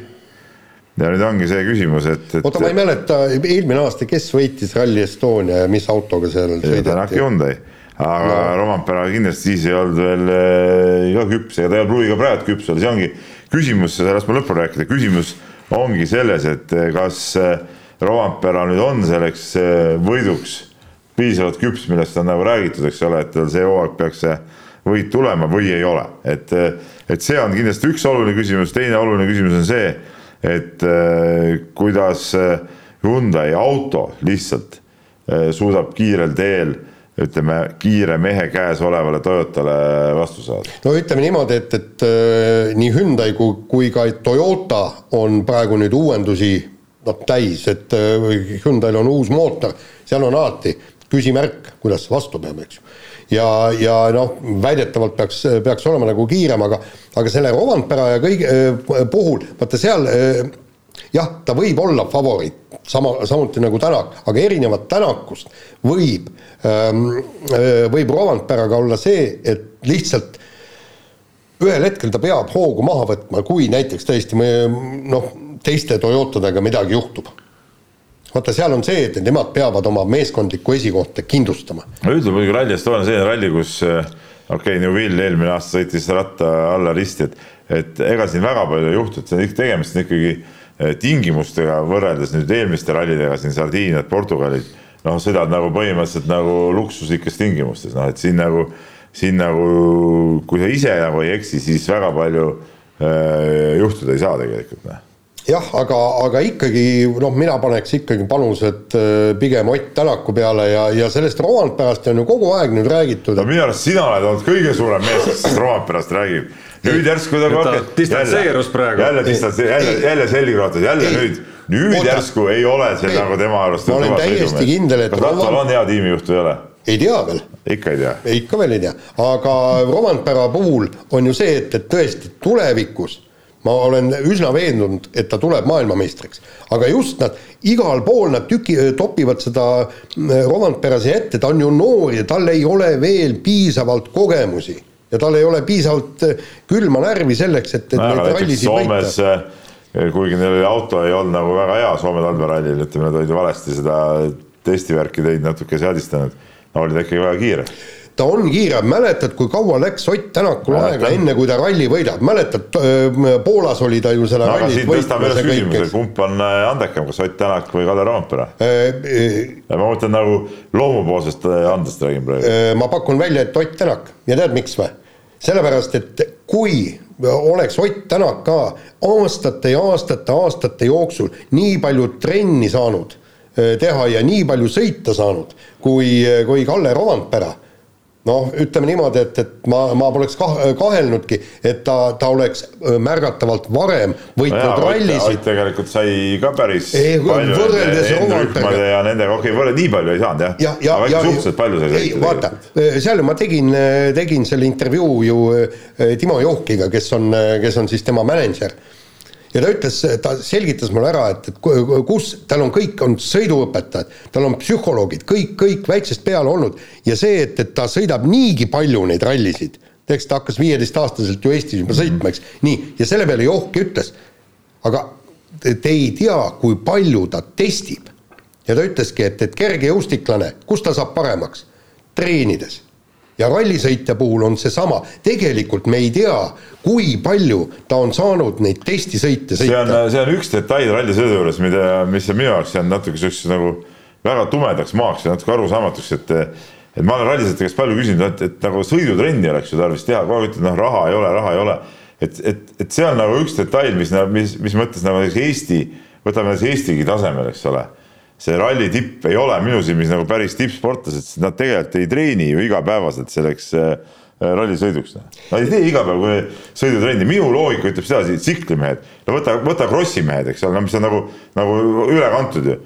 D: ja nüüd ongi see küsimus, et, et.
B: oota, ma ei mäleta, eelmine aasta, kes võitis Rally Estonia ja mis autoga seal
D: sõideti? Hyundai aga no. Rompera kindlasti siis ei olnud veel äh, ka küps, ega ta ei pruugi ka praegu küps veel, see ongi küsimus, las ma lõpuni rääkida, küsimus ongi selles, et äh, kas äh, Rompera nüüd on selleks võiduks piisavalt küps, millest on nagu räägitud, eks ole, et tal see hooaeg peaks see võit tulema või ei ole, et, et see on kindlasti üks oluline küsimus, teine oluline küsimus on see, et kuidas Hyundai auto lihtsalt suudab kiirel teel ütleme, kiire mehe käes olevale Toyotale vastu saada?
B: no ütleme niimoodi, et, et äh, nii Hyundai kui, kui ka Toyota on praegu nüüd uuendusi noh, täis, et äh, Hyundai'l on uus mootor, seal on alati küsimärk, kuidas see vastu peab, eks ju. ja, ja noh, väidetavalt peaks, peaks olema nagu kiirem, aga, aga selle Rovanpera ja kõige äh, puhul, vaata seal äh, jah, ta võib olla favoriit, sama, samuti nagu Tänak, aga erinevalt Tänakust võib ähm,, äh, võib Rovanperaga olla see, et lihtsalt ühel hetkel ta peab hoogu maha võtma, kui näiteks tõesti me noh, teiste Toyotadega midagi juhtub. vaata, seal on see, et nemad peavad oma meeskondlikku esikohta kindlustama.
D: no üldjuhul muidugi Rally Estonia on selline ralli, kus äh, okei okay,, Neuvill eelmine aasta sõitis ratta alla risti, et et ega siin väga palju ei juhtu, et see on tegemist on ikkagi tingimustega võrreldes nüüd eelmiste rallidega siin Sardiiniad, Portugalid, noh, sõidad nagu põhimõtteliselt nagu luksuslikes tingimustes, noh, et siin nagu, siin nagu, kui sa ise nagu ei eksi, siis väga palju äh, juhtuda ei saa tegelikult, noh
B: jah, aga, aga ikkagi noh, mina paneks ikkagi panused äh, pigem Ott Tänaku peale ja, ja sellest Romandperast on ju kogu aeg nüüd räägitud.
D: no minu arust sina oled olnud kõige suurem mees, kes sellest Romandperast räägib. Nüüd järsku ta
C: hakkab. distantseerus praegu.
D: jälle distantseerus, jälle, jälle selgrootas, jälle ei. nüüd, nüüd Oota. järsku ei ole see ei. nagu tema arust.
B: ma olen täiesti kindel, et.
D: kas Rattal on hea tiimijuht või ei ole?
B: ei tea veel.
D: ikka ei tea?
B: ikka veel ei tea, aga Romandpera puhul on ju see, et, et tõesti tulevikus ma olen üsna veendunud, et ta tuleb maailmameistriks. aga just nad, igal pool nad tüki, topivad seda Romandpera siia ette, ta on ju noor ja tal ei ole veel piisavalt kogemusi. Ja tal ei ole piisavalt äh, külma närvi selleks, et, et
D: no, neid rallisid Soomes, võita äh, kuigi neil auto ei olnud nagu väga hea Soome talverallil, ütleme, nad olid valesti seda testivärki teinud, natuke seadistanud. No oli ta ikkagi väga kiire
B: ta on kiire, mäletad, kui kaua läks Ott Tänakul aega, enne kui ta ralli võidab, mäletad, Poolas oli ta ju seda
D: no, võitmas ja kõik, eks. kumb on äh, andekam, kas Ott Tänak või Kalle Roompere? Äh, ma mõtlen nagu loomupoolsest äh, andest räägin praegu
B: äh,. ma pakun välja, et Ott Tänak ja tead, miks või? sellepärast, et kui oleks Ott Tänak ka aastate ja aastate, aastate jooksul nii palju trenni saanud teha ja nii palju sõita saanud, kui, kui Kalle Rovandpera noh, ütleme niimoodi, et, et ma, ma poleks kah, kahelnudki, et ta, ta oleks märgatavalt varem võitnud no rallisid.
D: tegelikult sai ka päris
B: ei, palju
D: võrreldes Rovandperaga. ja nendega, okei okay,, võrreldes nii palju ei saanud jah
B: ja, ja,
D: aga ikka suhteliselt palju sai
B: sõita. vaata, seal ma tegin, tegin selle intervjuu ju Timo Johkiga, kes on, kes on siis tema mänedžer ja ta ütles, ta selgitas mulle ära, et, et kus, tal on kõik, on sõiduõpetajad, tal on psühholoogid, kõik, kõik väiksest peale olnud ja see, et, et ta sõidab niigi palju neid rallisid, eks ta hakkas viieteistaastaselt ju Eestis juba sõitma, eks, nii, ja selle peale Johki ütles, aga te ei tea, kui palju ta testib. ja ta ütleski, et, et kergejõustiklane, kus ta saab paremaks? treenides ja rallisõitja puhul on seesama, tegelikult me ei tea, kui palju ta on saanud neid testisõite sõita.
D: see on, see on üks detail rallisõidu juures, mida, mis on minu jaoks jäänud natuke siukseks nagu väga tumedaks maaks ja natuke arusaamatuks, et et ma olen rallisõitja käest palju küsinud, et, et nagu sõidutrenni oleks ju tarvis teha, kogu aeg ütled, noh, raha ei ole, raha ei ole. et, et, et see on nagu üks detail, mis, mis, mis mõttes nagu Eesti, võtame näiteks Eestigi tasemel, eks ole see ralli tipp ei ole minu silmis nagu päris tippsportlased, sest nad tegelikult ei treeni ju igapäevaselt selleks äh, rallisõiduks. Nad ei tee iga päev sõidutrenni, minu loogika ütleb sedasi, tsiklimehed, no võta, võta krossimehed, eks ole, no mis on nagu, nagu üle kantud ju.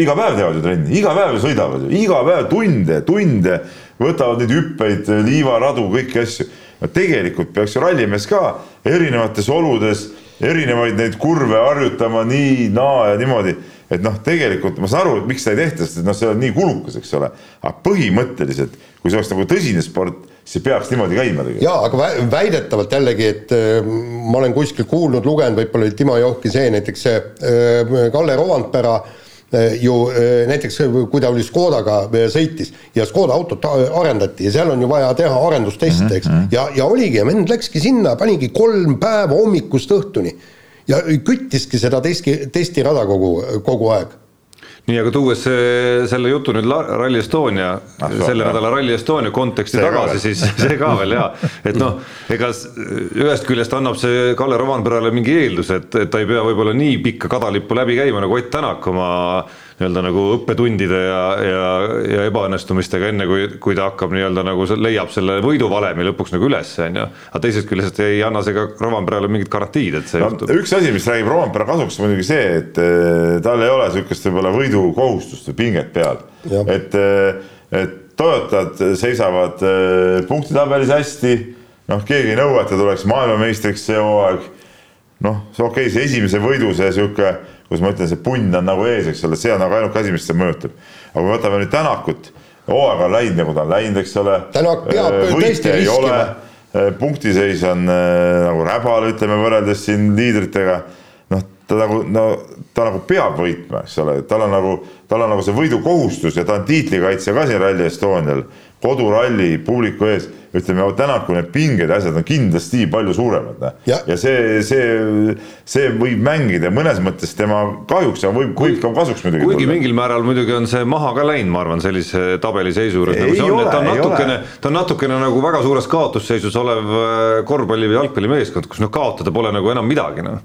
D: iga päev teevad ju trenni, iga päev sõidavad ju, iga päev tunde, tunde, võtavad neid hüppeid, liivaradu, kõiki asju. no tegelikult peaks ju rallimees ka erinevates oludes erinevaid neid kurve harjutama nii, naa ja niimoodi et noh, tegelikult ma saan aru, et miks seda ei tehta, sest et noh, see on nii kulukas, eks ole. aga põhimõtteliselt, kui see oleks nagu tõsine sport, siis peaks niimoodi käima tegelikult.
B: jaa, aga väidetavalt jällegi, et äh, ma olen kuskil kuulnud, lugenud, võib-olla oli Timo Johki see näiteks see äh, Kalle Rovandpera äh, ju äh, näiteks kui ta oli Škodaga äh, sõitis ja Škoda autot arendati ja seal on ju vaja teha arendusteste, eks mm, -hmm. ja, ja oligi ja vend läkski sinna, panigi kolm päeva hommikust õhtuni ja küttiski seda testi, testirada kogu, kogu aeg.
C: Nii, aga tuues selle jutu nüüd Rally Estonia ah,, selle nädala Rally Estonia konteksti see tagasi, siis see ka veel ja, et noh, ega ühest küljest annab see Kalle Rovanperale mingi eelduse, et, et ta ei pea võib-olla nii pikka kadalippu läbi käima nagu Ott Tänak oma nii-öelda nagu õppetundide ja, ja, ja ebaõnnestumistega, enne kui, kui ta hakkab nii-öelda nagu leiab selle võiduvalemi lõpuks nagu üles, on ju. aga teisest küljest ei anna see ka Rovanperale mingit garantiid, et see
D: no, juhtub. üks asi, mis räägib Rovanpera kasuks muidugi see, et äh, tal ei ole niisugust võib-olla võidukohustust või pinget peal, et, äh, et Toyotad seisavad äh, punktitabelis hästi, noh, keegi ei nõua, et ta tuleks maailmameistriks see hooaeg noh, okei okay,, see esimese võidu see sihuke kus ma ütlen, see punn on nagu ees, eks ole, see on nagu ainuke asi, mis seda mõjutab. aga kui võtame nüüd Tänakut, hooaeg on läinud nagu ta on läinud, eks ole.
B: Tänak peab äh, tõesti riskima.
D: Äh, punktiseis on äh, nagu räbal, ütleme võrreldes siin liidritega. noh, ta nagu, no ta nagu peab võitma, eks ole, tal on nagu, tal on nagu see võidukohustus ja ta on tiitlikaitsja ka siin Rally Estonial koduralli publiku ees, ütleme Tänaku need pinged ja asjad on kindlasti palju suuremad. Noh. Ja. ja see, see, see võib mängida mõnes mõttes tema kahjuks, aga võib, võib ka kasuks muidugi.
C: kuigi tulla. mingil määral muidugi on see maha ka läinud, ma arvan, sellise tabeliseisu juures, nagu see on, et ta on natukene, ta on natukene nagu väga suures kaotusseisus olev äh, korvpalli või jalgpallimeeskond, kus noh, kaotada pole nagu enam midagi, noh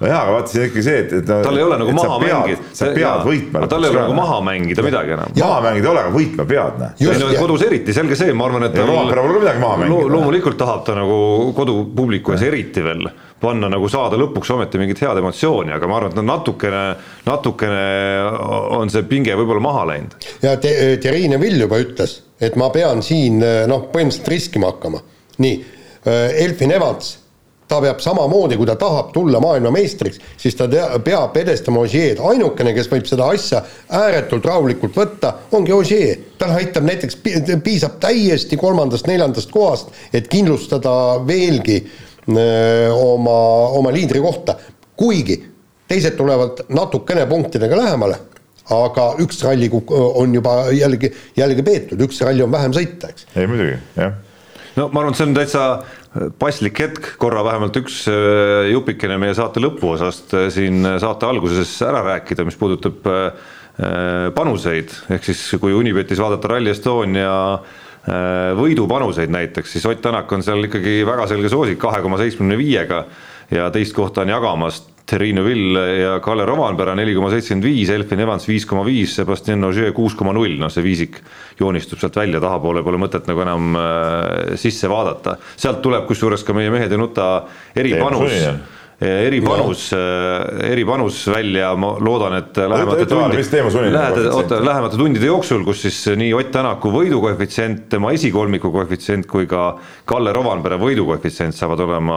D: no jaa, aga vaata siin ikkagi see, et, et
C: tal ei ole nagu maha mängida.
D: sa pead võitma.
C: tal ei ole nagu maha mängida midagi enam.
D: maha mängida ei ole, aga võitma pead, näe.
C: ei no kodus eriti, selge see, ma arvan, et
D: Rompera pole midagi maha mängida.
C: loomulikult tahab ta nagu kodupubliku ees eriti veel panna nagu saada lõpuks ometi mingit head emotsiooni, aga ma arvan, et natukene, natukene on see pinge võib-olla maha läinud.
B: ja te, Thierry Neville juba ütles, et ma pean siin noh, põhimõtteliselt riskima hakkama. nii, Elfin Evans ta peab samamoodi, kui ta tahab tulla maailmameistriks, siis ta tea, peab edestama Ožeed, ainukene, kes võib seda asja ääretult rahulikult võtta, ongi Ožee. tal aitab näiteks, piisab täiesti kolmandast-neljandast kohast, et kindlustada veelgi öö, oma, oma liidri kohta, kuigi teised tulevad natukene punktidega lähemale, aga üks ralli on juba jällegi, jällegi peetud, üks ralli on vähem sõita, eks.
D: ei muidugi, jah
C: no ma arvan, et see on täitsa paslik hetk korra vähemalt üks äh, jupikene meie saate lõpuosast äh, siin saate alguses ära rääkida, mis puudutab äh, panuseid, ehk siis kui Unibetis vaadata Rally Estonia võidupanuseid näiteks, siis Ott Tänak on seal ikkagi väga selge soosik kahe koma seitsmekümne viiega ja teist kohta on jagamas Terrine Vill ja Kalle Rovanpera neli koma seitsekümmend viis, Elfin Evans viis koma viis, Sebastian Ogier kuus koma null, noh see viisik joonistub sealt välja, tahapoole pole mõtet nagu enam äh, sisse vaadata. sealt tuleb kusjuures ka meie mehed ei nuta eripanus eripanus, äh, eripanus välja, ma loodan, et lähemate tundide, lähete, oota, lähemate tundide jooksul, kus siis nii Ott Tänaku võidukoefitsient, tema esikolmiku koefitsient kui ka Kalle Rovanpere võidukoefitsient saavad olema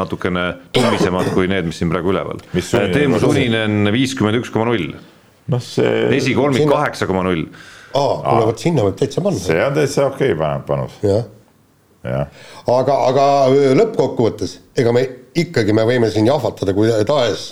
C: natukene tummisemad kui need, mis siin praegu üleval. Teemu Suninen viiskümmend üks koma null. noh, see esikolmik kaheksa koma null.
B: aa, kuule vot sinna võib täitsa panna.
D: see on täitsa okei okay, panus.
B: jah aga, aga lõppkokkuvõttes, ega me ikkagi, me võime siin jahvatada kui tahes,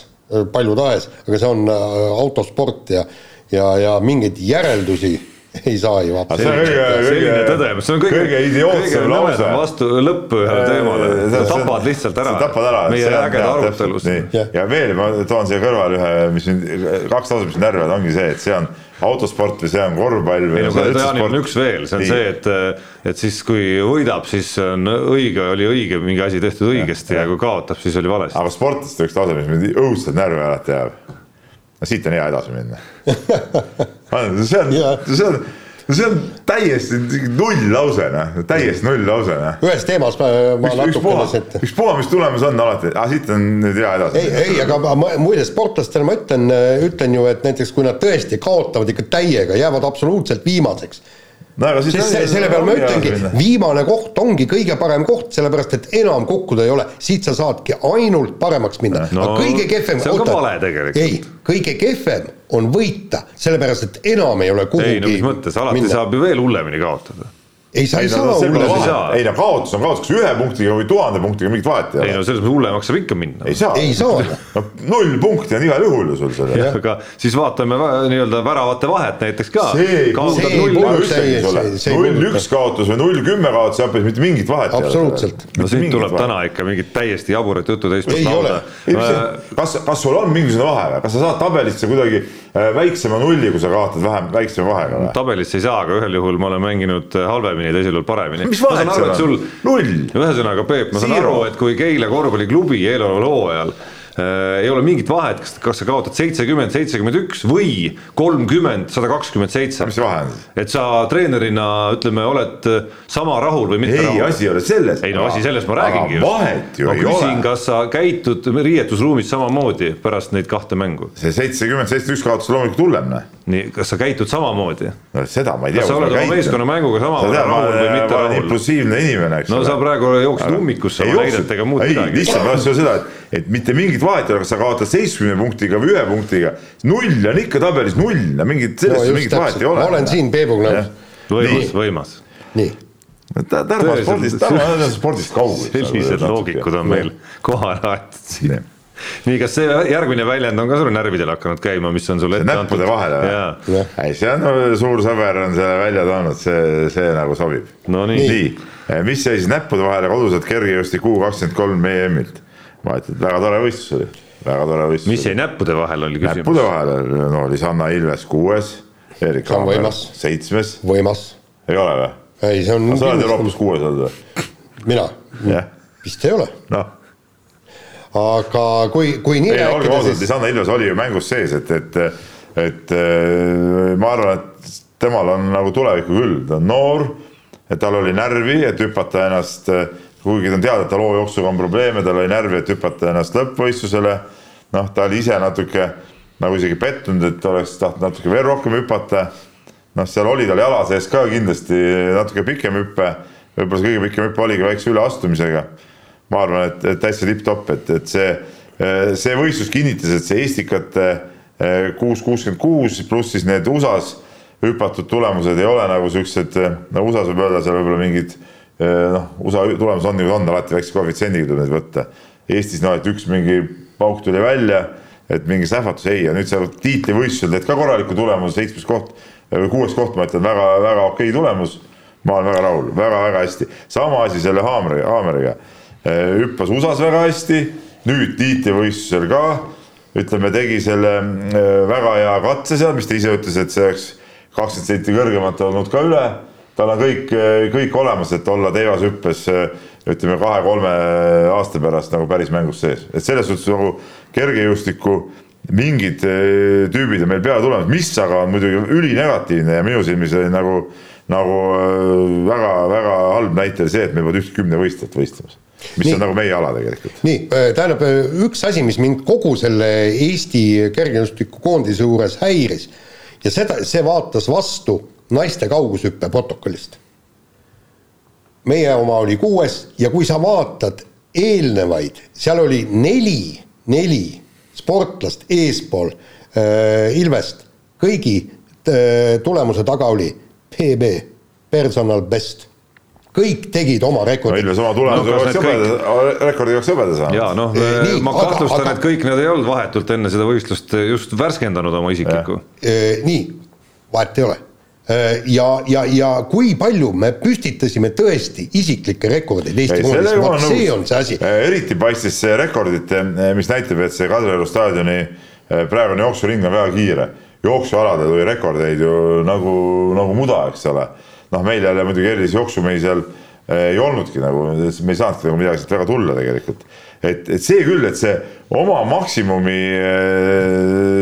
B: palju tahes, aga see on äh, autosport ja, ja, ja mingeid järeldusi ei saa ju
C: absoluutselt. selline tõdemus, see on kõige,
D: kõige idiootsem lause.
C: vastu lõppu ühele teemale, tapad lihtsalt ära.
D: tapad ära.
C: meie ägeda arutelust.
D: ja veel ma toon siia kõrvale ühe, mis mind, kaks lauset, mis närvivad, ongi see, et see on autosport või see on korvpall või.
C: ei no kuule, Jaanil on üks veel, see on Nii. see, et, et siis kui võidab, siis on õige, oli õige mingi asi tehtud õigesti ja, ja kui kaotab, siis oli valesti.
D: aga sportlaste üks lause, mis mind õudselt närvi alati jääb no siit on hea edasi minna see on, see on, see on täiesti null lause, noh, täiesti null lause, noh.
B: ühes teemas ma, ma natukene siit.
D: ükspuha, mis tulemus on alati, aga siit on nüüd hea edasi.
B: ei, ei, aga muide sportlastele ma ütlen, ütlen ju, et näiteks kui nad tõesti kaotavad ikka täiega, jäävad absoluutselt viimaseks
D: no aga siis
B: sest see, selle peale ma ütlengi, viimane koht ongi kõige parem koht, sellepärast et enam kukkuda ei ole, siit sa saadki ainult paremaks minna
C: no,.
B: aga kõige kehvem.
C: see on ka vale tegelikult.
B: ei, kõige kehvem on võita, sellepärast et enam ei ole kuhugi.
C: ei no mis mõttes, alati minna. saab ju veel hullemini kaotada
B: ei, sa ei, ei saa no,
D: hullemaks. ei no kaotus on kaotus, kas ühe punktiga või tuhande punktiga mingit vahet
C: ei ole. ei no selles mõttes hullemaks saab ikka minna.
D: ei saa.
B: ei saa.
D: no null punkti on igal juhul ju sul seal.
C: aga siis vaatame nii-öelda väravate vahet näiteks ka.
D: null üks kaotus või null kümme kaotus, seal pole mitte mingit vahet.
B: absoluutselt.
C: no siit tuleb vahet. täna ikka mingit täiesti jaburat juttu teistpoolt lauda.
D: kas, kas sul on mingisugune vahe või, kas sa saad tabelisse kuidagi äh, väiksema nulli, kui sa kaotad vähem, väiksema vahega või?
C: tabelisse ei saa, aga ühel juhul ma olen mänginud halvemini paremini, teisel juhul paremini.
D: mis vahet seal on? null.
C: ühesõnaga, Peep, ma saan Zero. aru, et kui Keila korvpalliklubi eeloleval hooajal ei ole mingit vahet, kas, kas sa kaotad seitsekümmend, seitsekümmend üks või kolmkümmend, sada kakskümmend seitse.
D: mis vahe on siis?
C: et sa treenerina ütleme, oled äh, sama rahul või mitte
D: ei,
C: rahul.
D: asi ei ole selles.
C: ei no asi selles ma räägingi.
D: vahet ju
C: ma
D: ei küsin,
C: ole. kas sa käitud riietusruumis samamoodi pärast neid kahte mängu?
D: see seitsekümmend, seitsekümmend üks kaotus loomulikult hullem, noh
C: nii, kas sa käitud samamoodi?
D: no seda ma ei tea.
C: kas sa oled oma meeskonna mänguga samavõrra rahul või mitte rahul?
D: impulsiivne inimene, eks
C: no ole. sa praegu jooksid ummikusse oma näidetega muud midagi.
D: lihtsalt ma tahtsin seda, et, et mitte mingit vahet ei ole, kas sa kaotad seitsmekümne punktiga või ühe punktiga. null on ikka tabelis null, mingit, sellest no, mingit vahet ei ole.
B: ma olen siin Peebuga nõus.
C: võimas, võimas.
B: nii
D: Tarmo spordist, Tarmo spordist kaugel.
C: sellised loogikud on meil kohale aetud siin nii, kas see järgmine väljend on ka sul närvidele hakanud käima, mis on sulle
D: ette antud? näppude vahele või? ei, see on no, suur sõber on selle välja toonud, see, see nagu sobib.
C: no nii,
D: nii.. Mis jäi siis näppude vahele koduselt kergejõustik U kakskümmend kolm EM-ilt? Ütlen, et väga tore võistlus oli, väga tore võistlus.
C: mis jäi näppude vahele, oli küsimus?
D: näppude vahele, no oli Sanna Ilves kuues, Erik Hammer seitsmes.
B: võimas.
D: ei ole või?
B: ei, see on.
D: sa oled Euroopas kuues olnud või?
B: mina? vist ei ole.
D: noh
B: aga kui, kui nii
D: ei, olgem
B: rääkida,
D: ausad,
B: siis
D: Lisanna Ilves oli ju mängus sees, et, et, et äh, ma arvan, et temal on nagu tulevikku küll, ta on noor, et tal oli närvi, et hüpata ennast, kuigi ta on teada, et tal hoojooksuga on probleeme, tal oli närvi, et hüpata ennast lõppvõistlusele. noh, ta oli ise natuke nagu isegi pettunud, et oleks tahtnud natuke veel rohkem hüpata. noh, seal oli tal jala sees ka kindlasti natuke pikem hüpe, võib-olla see kõige pikem hüpe oligi väikse üleastumisega. ma arvan, et, et täitsa tipp-topp, et, et see, see võistlus kinnitas, et see Estikate kuus kuuskümmend kuus pluss siis need USA-s hüpatud tulemused ei ole nagu siuksed, no USA-s võib öelda seal võib-olla mingid noh, USA tulemused on nagu on, alati väikse koefitsiendiga tuleb neid võtta. Eestis noh, et üks mingi pauk tuli välja, et mingi sähvatus ei ja nüüd seal tiitlivõistlusel teed ka korraliku tulemuse, seitsmes koht või kuues koht, ma ütlen väga-väga okei tulemus. ma olen väga rahul väga,, väga-väga hästi, sama asi selle haamri, haameriga. hüppas USA-s väga hästi, nüüd tiitlivõistlusel ka ütleme, tegi selle väga hea katse seal, mis ta ise ütles, et see oleks kakskümmend senti kõrgemalt olnud ka üle. Tal on kõik, kõik olemas, et olla teivashüppes ütleme kahe-kolme aasta pärast nagu päris mängus sees, et selles suhtes nagu kergejõustiku mingid tüübid on meil peale tulemas, mis aga on muidugi ülinegatiivne ja minu silmis oli nagu, nagu väga-väga halb näite oli see, et meil polnud ühtki kümnevõistlejat võistlemas mis nii, on nagu meie ala tegelikult.
B: nii, tähendab üks asi, mis mind kogu selle Eesti kergejõustikukoondise juures häiris ja seda, see vaatas vastu naiste kaugushüppe protokollist. meie oma oli kuues ja kui sa vaatad eelnevaid, seal oli neli, neli sportlast eespool äh, Ilvest, kõigi äh, tulemuse taga oli PB, personal best kõik tegid oma rekordi.
D: Ilves oma tulemuse no, oleks hõbeda, rekordi oleks hõbeda saanud.
C: ja noh, ma kahtlustan aga..., et kõik need ei olnud vahetult enne seda võistlust just värskendanud oma isiklikku.
B: nii, vahet ei ole ja, ja, ja kui palju me püstitasime tõesti isiklikke rekordeid Eesti koondis, vot see on see asi.
D: eriti paistis see rekordite, mis näitab, et see Kadrioru staadioni praegune jooksuring on väga kiire. jooksualadel tuli rekordeid ju nagu, nagu muda, eks ole noh, meil jälle muidugi erilisi jooksumehi seal eh, ei olnudki nagu, me ei saanudki nagu midagi sealt väga tulla tegelikult. et, et see küll, et see oma maksimumi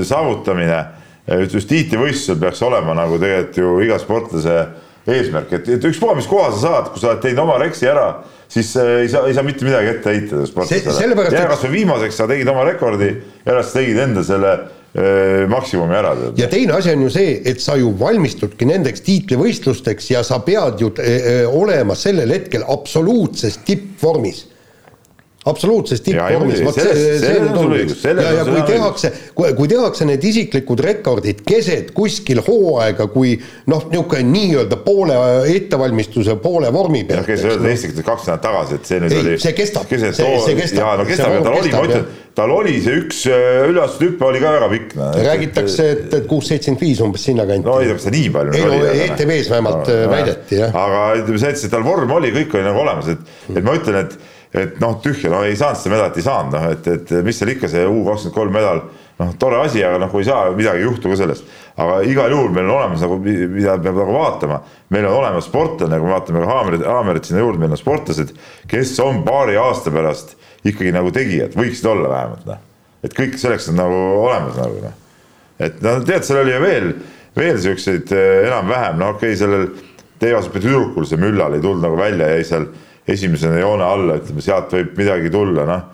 D: saavutamine just tiitlivõistlusel peaks olema nagu tegelikult ju iga sportlase eesmärk, et, et ükspuha, mis koha sa saad, kui sa oled teinud oma reksi ära, siis ei saa, ei saa mitte midagi ette heita sportlasele. jää kasvõi viimaseks, sa tegid oma rekordi ja alles tegid enda selle maksimumi ära.
B: ja teine asi on ju see, et sa ju valmistudki nendeks tiitlivõistlusteks ja sa pead ju olema sellel hetkel absoluutses tippvormis absoluutses tippvormis, vot see, see on õigus. ja, ja kui tehakse, kui, kui tehakse need isiklikud rekordid keset kuskil hooaega, kui noh, niisugune nii-öelda poole ettevalmistuse, poole vormi pealt.
D: kes öelda Eestis kaks nädalat tagasi, et see nüüd
B: ei,
D: oli.
B: see kestab, see, see kestab.
D: jaa, no kestab, tal oli, ma ütlen, tal oli see üks äh, üleastushüpe oli ka väga pikk no..
B: räägitakse, et, et kuus seitsekümmend viis umbes sinnakanti.
D: no ei tea, kas ta nii palju.
B: ei no ETV-s vähemalt äh, väideti jah.
D: aga ütleme see, et tal vorm oli, kõik oli nagu olemas, et, et ma ütlen, et et noh, tühja, no ei saanud seda medalit, ei saanud, noh, et, et mis seal ikka see U kakskümmend kolm medal, noh, tore asi, aga noh, kui ei saa, midagi ei juhtu ka sellest. aga igal juhul meil on olemas nagu, mida peab nagu vaatama, meil on olemas sportlane, kui me vaatame ka Haamerit, Haamerit sinna juurde, meil on sportlased, kes on paari aasta pärast ikkagi nagu tegijad, võiksid olla vähemalt noh. et kõik selleks on nagu olemas nagu noh. et no tead, seal oli ju veel, veel siukseid eh, enam-vähem, no okei okay,, sellel teevasõppe tüdrukul see müllal ei tulnud nagu välja, jäi seal esimesena joone alla, ütleme sealt võib midagi tulla, noh.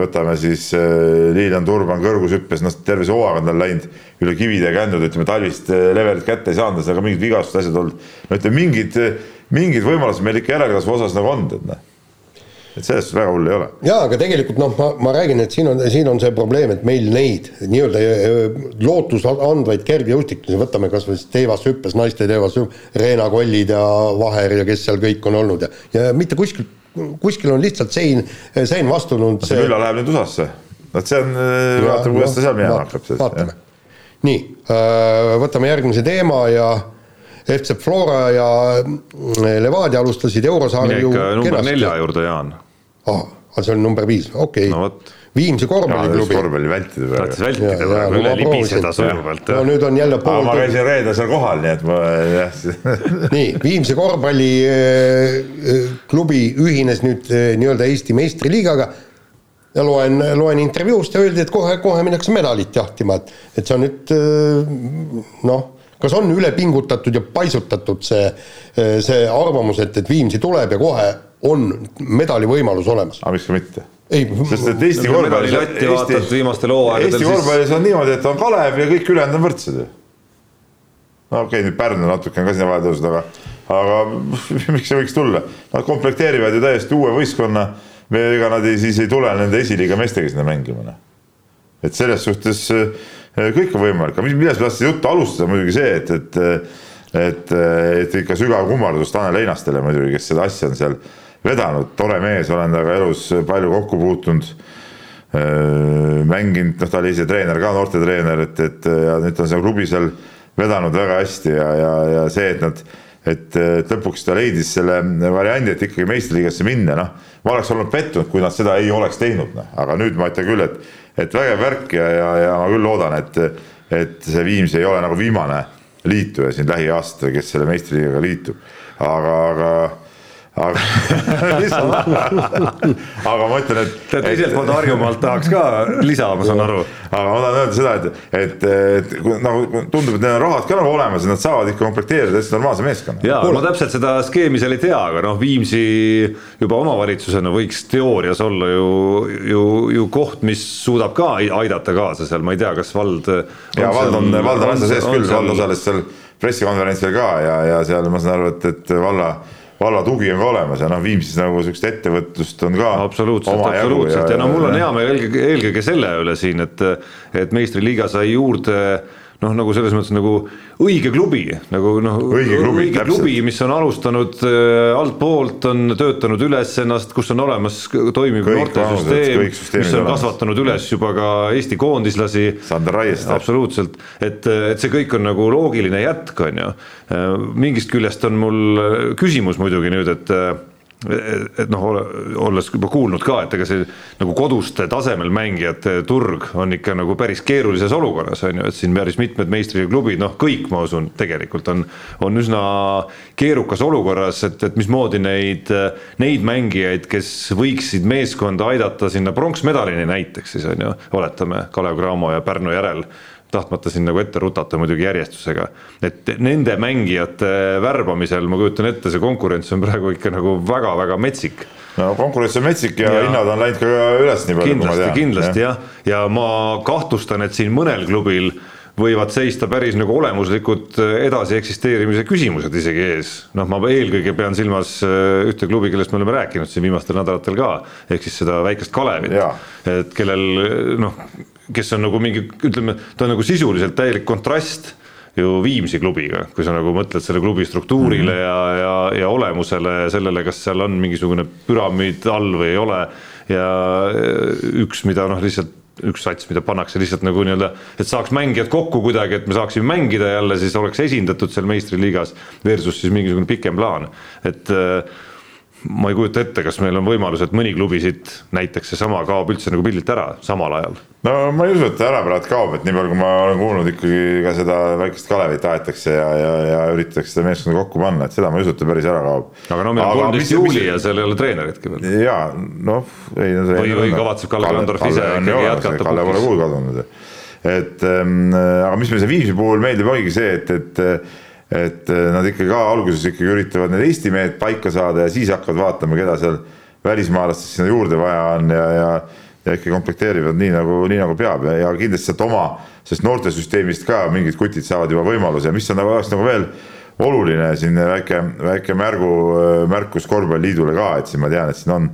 D: võtame siis Lilian Turban kõrgushüppes, noh terve see hooaeg on tal läinud üle kivide ja kändude, ütleme talvist levelit kätte ei saanud, aga mingid vigastused, asjad olnud. no ütleme mingid, mingid võimalused meil ikka järelkasvu osas nagu on, tead noh et selles suhtes väga hull ei ole.
B: jaa, aga tegelikult noh, ma, ma räägin, et siin on, siin on see probleem, et meil neid nii-öelda äh, lootusandvaid kergejõustikusi, võtame kas või teevashüppes, naiste teevashüppes, Reena Kollid ja Vaher ja kes seal kõik on olnud ja, ja mitte kuskil, kuskil on lihtsalt sein, sein vastunud.
D: see Ülla läheb nüüd USA-sse, vot see on, äh, vaatame, kuidas ta seal minema hakkab.
B: vaatame, nii, äh, võtame järgmise teema ja FC Flora ja Levadia alustasid eurosaarel
C: ju number nelja juurde, Jaan
B: ah,. see on number viis, okei okay.
C: no,.
B: Viimsi korvpalliklubi.
D: korvpalli vältida praegu.
C: tahtis vältida praegu, üle libiseda sujuvalt.
B: no nüüd on jälle
D: pool. ma käisin reedel seal kohal, nii et ma jah
B: nii, Viimsi korvpalliklubi ühines nüüd nii-öelda Eesti meistriliigaga. ja loen, loen intervjuust ja öeldi, et kohe-kohe minnakse medalit jahtima, et, et see on nüüd noh, kas on üle pingutatud ja paisutatud see, see arvamus, et, et Viimsi tuleb ja kohe on medali võimalus olemas?
D: aga miks ka mitte?
B: ei,
D: sest et Eesti korvpallis, Eesti, Eesti korvpallis on niimoodi, et on Kalev ja kõik ülejäänud on võrdsed ju. no okei okay,, nüüd Pärnu natuke on ka sinna vahele tõusnud, aga, aga miks see võiks tulla? Nad komplekteerivad ju täiesti uue võistkonna ega nad ei, siis ei tule nende esiliiga meestega sinna mängima, noh. et selles suhtes äh, kõik on võimalik, aga millest ma tahtsin juttu alustada, muidugi see, et, et et, et ikka sügav kummardus Tanel Einastele muidugi, kes seda asja on seal vedanud, tore mees, olen temaga elus palju kokku puutunud. Äh, mänginud, noh, ta oli ise treener ka, noortetreener, et, et ja nüüd on seal klubi seal vedanud väga hästi ja, ja, ja see, et nad et, et lõpuks ta leidis selle variandi, et ikkagi meistriliigasse minna, noh. ma oleks olnud pettunud, kui nad seda ei oleks teinud, noh, aga nüüd ma ütlen küll, et, et vägev värk ja, ja, ja ma küll loodan, et, et see Viimsi ei ole nagu viimane liituja siin lähiaastatel, kes selle meistriliigaga liitub. aga, aga aga aga ma ütlen, et.
C: tead, teiselt poolt Harjumaalt tahaks ka lisa, ma saan aru.
D: aga ma tahan öelda seda, et, et, et nagu tundub, et neil on rahad ka nagu olemas ja nad saavad ikka komplekteerida täitsa normaalse meeskonna.
C: ja ma täpselt seda skeemi seal ei tea, aga noh, Viimsi juba omavalitsusena võiks teoorias olla ju, ju, ju koht, mis suudab ka aidata kaasa seal, ma ei tea, kas vald.
D: ja vald on, vald on asja sees küll, vald osales seal pressikonverentsil ka ja, ja seal ma saan aru, et, et valla valla tugi on ka olemas ja noh, Viimsis nagu sihukest ettevõtlust on ka.
C: absoluutselt, absoluutselt ja, ja no mul on hea meel eelkõige, eelkõige selle üle siin, et, et meistriliiga sai juurde noh, nagu selles mõttes nagu õige klubi nagu noh, õige klubi, õige klubi, mis on alustanud äh, altpoolt, on töötanud üles ennast, kus on olemas toimiv noortesüsteem, mis on kasvatanud üles juba ka Eesti koondislasi.
D: Sander Raieste.
C: absoluutselt, et, et see kõik on nagu loogiline jätk, on ju. Äh, mingist küljest on mul küsimus muidugi nüüd, et et noh, olles juba kuulnud ka, et ega see nagu koduste tasemel mängijate turg on ikka nagu päris keerulises olukorras on ju, et siin päris mitmed meistriklubid, noh, kõik ma usun, tegelikult on, on üsna keerukas olukorras, et, et mismoodi neid, neid mängijaid, kes võiksid meeskonda aidata sinna pronksmedalini näiteks siis on ju, oletame Kalev Cramo ja Pärnu järel tahtmata siin nagu ette rutata muidugi järjestusega. et nende mängijate värbamisel ma kujutan ette, see konkurents on praegu ikka nagu väga-väga metsik.
D: no konkurents on metsik ja, ja hinnad on läinud ka üles nii palju,
C: kui ma tean. kindlasti jah, ja ma kahtlustan, et siin mõnel klubil võivad seista päris nagu olemuslikud edasi eksisteerimise küsimused isegi ees. noh, ma eelkõige pean silmas äh, ühte klubi, kellest me oleme rääkinud siin viimastel nädalatel ka, ehk siis seda väikest Kalevit, et kellel noh, kes on nagu mingi, ütleme, ta on nagu sisuliselt täielik kontrast ju Viimsi klubiga, kui sa nagu mõtled selle klubi struktuurile mm -hmm. ja, ja, ja olemusele, sellele, kas seal on mingisugune püramiid all või ei ole. ja üks, mida noh, lihtsalt üks sats, mida pannakse lihtsalt nagu nii-öelda, et saaks mängijad kokku kuidagi, et me saaksime mängida jälle, siis oleks esindatud seal meistriliigas. Versus siis mingisugune pikem plaan, et äh, ma ei kujuta ette, kas meil on võimalus, et mõni klubi siit näiteks seesama kaob üldse nagu pildilt ära samal ajal.
D: no ma ei usu, et ära praegu kaob, et nii palju, kui ma olen kuulnud ikkagi ka seda väikest Kalevit aetakse ja, ja, ja üritatakse seda meeskonda kokku panna, et seda ma ei usu, et ta päris ära kaob.
C: aga no meil on kolmteist juuli ja seal ei ole treeneritki veel.
D: ja noh.
C: või, või kavatseb Kalle Kandorf ise ikkagi jätkata.
D: Kalle pole kuhugi kadunud, et ähm, aga mis meile see Viimsi puhul meeldib, ongi see, et, et et eh, nad ikka ka alguses ikkagi üritavad need Eesti mehed paika saada ja siis hakkavad vaatama, keda seal välismaalastest sinna juurde vaja on ja, ja ja ikka komplekteerivad nii nagu, nii nagu peab. Ja, ja kindlasti sealt oma, sest noortesüsteemist ka mingid kutid saavad juba võimaluse. Ja mis on nagu, oleks nagu veel oluline siin väike, väike märgu, märkus korvpalliliidule ka, et siin ma tean, et siin on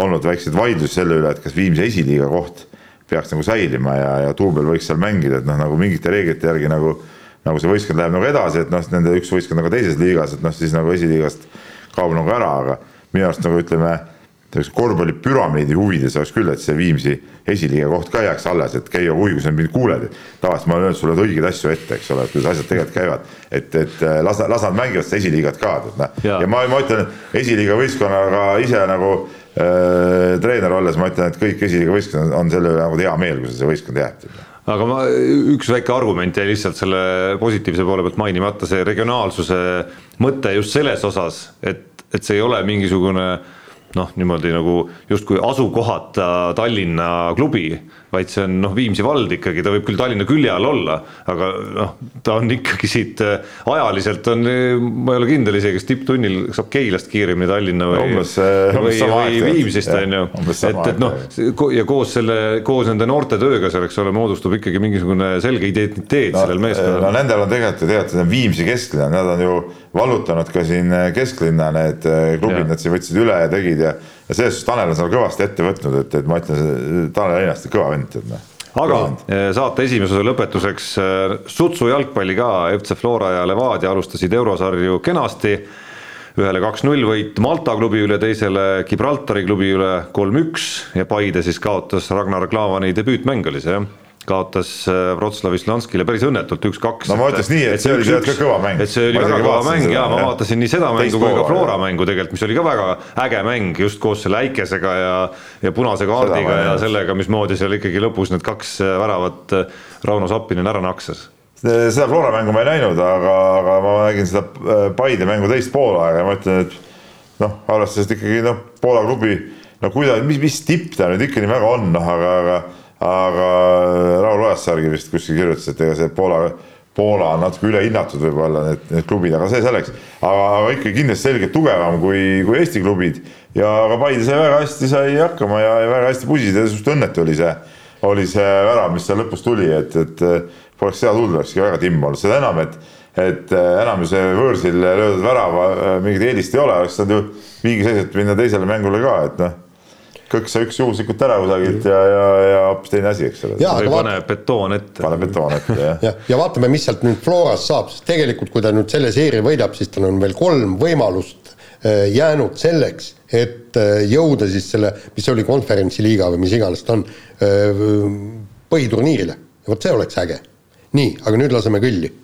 D: olnud väikseid vaidlusi selle üle, et kas Viimsi esiliiga koht peaks nagu säilima ja, ja duubel võiks seal mängida, et noh, nagu mingite reeglite järgi nagu nagu see võistkond läheb nagu edasi, et noh, nende üks võistkond nagu teises liigas, et noh, siis nagu esiliigast kaob nagu ära, aga minu arust nagu ütleme, korvpallipüramiidi huvides oleks küll, et see Viimsi esiliiga koht ka jääks alles, et käia huvi, kui sa mind kuuled. tavaliselt ma olen öelnud sulle õigeid asju ette, eks ole, et kuidas asjad tegelikult käivad. et, et äh, las, las nad mängivad seda esiliigat ka, et noh. ja ma, ma ütlen, esiliiga võistkonnaga ise nagu äh, treener olles ma ütlen, et kõik esiliiga võistkond on selle üle nagu hea meel, kui see võistkond jääb
C: aga ma, üks väike argument jäi lihtsalt selle positiivse poole pealt mainimata, see regionaalsuse mõte just selles osas, et, et see ei ole mingisugune noh, niimoodi nagu justkui asukohata Tallinna klubi, vaid see on noh, Viimsi vald ikkagi, ta võib küll Tallinna külje all olla, aga noh, ta on ikkagi siit äh, ajaliselt on, ma ei ole kindel isegi, kas tipptunnil saab Keilast kiiremini Tallinna või
D: Umbes, äh,
C: või, või Viimsist
D: tegelikult.
C: on ju, et, et noh, ja koos selle, koos nende noorte tööga seal, eks ole, moodustub ikkagi mingisugune selge identiteet no, sellel
D: no
C: meeskonnal.
D: nendel on tegelikult ju teatud, see on Viimsi kesklinn, nad on ju vallutanud ka siin kesklinna need äh, klubid, nad siin võtsid üle ja tegid ja, ja selles suhtes Tanel on seal kõvasti ette võtnud, et, et ma ütlen, Tanel Einast on kõva vend, tead noh.
C: aga eh, saate esimese osa lõpetuseks eh, sutsu jalgpalli ka, FC Flora ja Levadia alustasid eurosarju kenasti. ühele kaks-null võit Malta klubi üle, teisele Gibraltari klubi üle kolm-üks ja Paide siis kaotas Ragnar Klavani debüütmäng oli see jah kaotas eh, Wroclawi Slanskile päris õnnetult üks-kaks.
D: No ma ütleks nii, et see oli tegelikult ka kõva mäng.
C: et see oli väga kõva mäng ja ma vaatasin nii seda mängu kui ka Flora
D: jah.
C: mängu tegelikult, mis oli ka väga äge mäng just koos selle äikesega ja, ja punase kaardiga ja sellega, mismoodi seal ikkagi lõpus need kaks äh, väravat äh, Rauno Sappinen ära naksas.
D: seda Flora mängu ma ei näinud, aga, aga ma nägin seda äh, Paide mängu teist poolaega ja ma ütlen, et noh, arvestades ikkagi noh, Poola klubi, no kuidas, mis, mis tipp ta nüüd ikka nii väga on, noh, aga, aga aga Raul Ojassargi vist kuskil kirjutas, et ega see Poola, Poola on natuke ülehinnatud võib-olla need, need klubid, aga see selleks. aga, aga ikka kindlasti selgelt tugevam kui, kui Eesti klubid ja aga Paide sai väga hästi sai hakkama ja, ja väga hästi pusisid ja just õnnetu oli see, oli see värav, mis seal lõpus tuli, et, et eh, poleks seda tulnud, olekski väga timm olnud, seda enam, et et enam ju see võõrsil löödud värava mingit eelist ei ole, oleks saanud ju viigiseisvalt minna teisele mängule ka, et noh kõksa üks juhuslikult ära kusagilt ja, ja, ja hoopis teine asi, eks ole.
C: Või pane betoon ette.
D: paneb betoon ette, jah.
B: ja, ja vaatame, mis sealt nüüd Florast saab, sest tegelikult kui ta nüüd selle seeria võidab, siis tal on veel kolm võimalust äh, jäänud selleks, et äh, jõuda siis selle, mis oli konverentsiliiga või mis iganes ta on, põhiturniirile. ja vot see oleks äge. nii, aga nüüd laseme kõlli.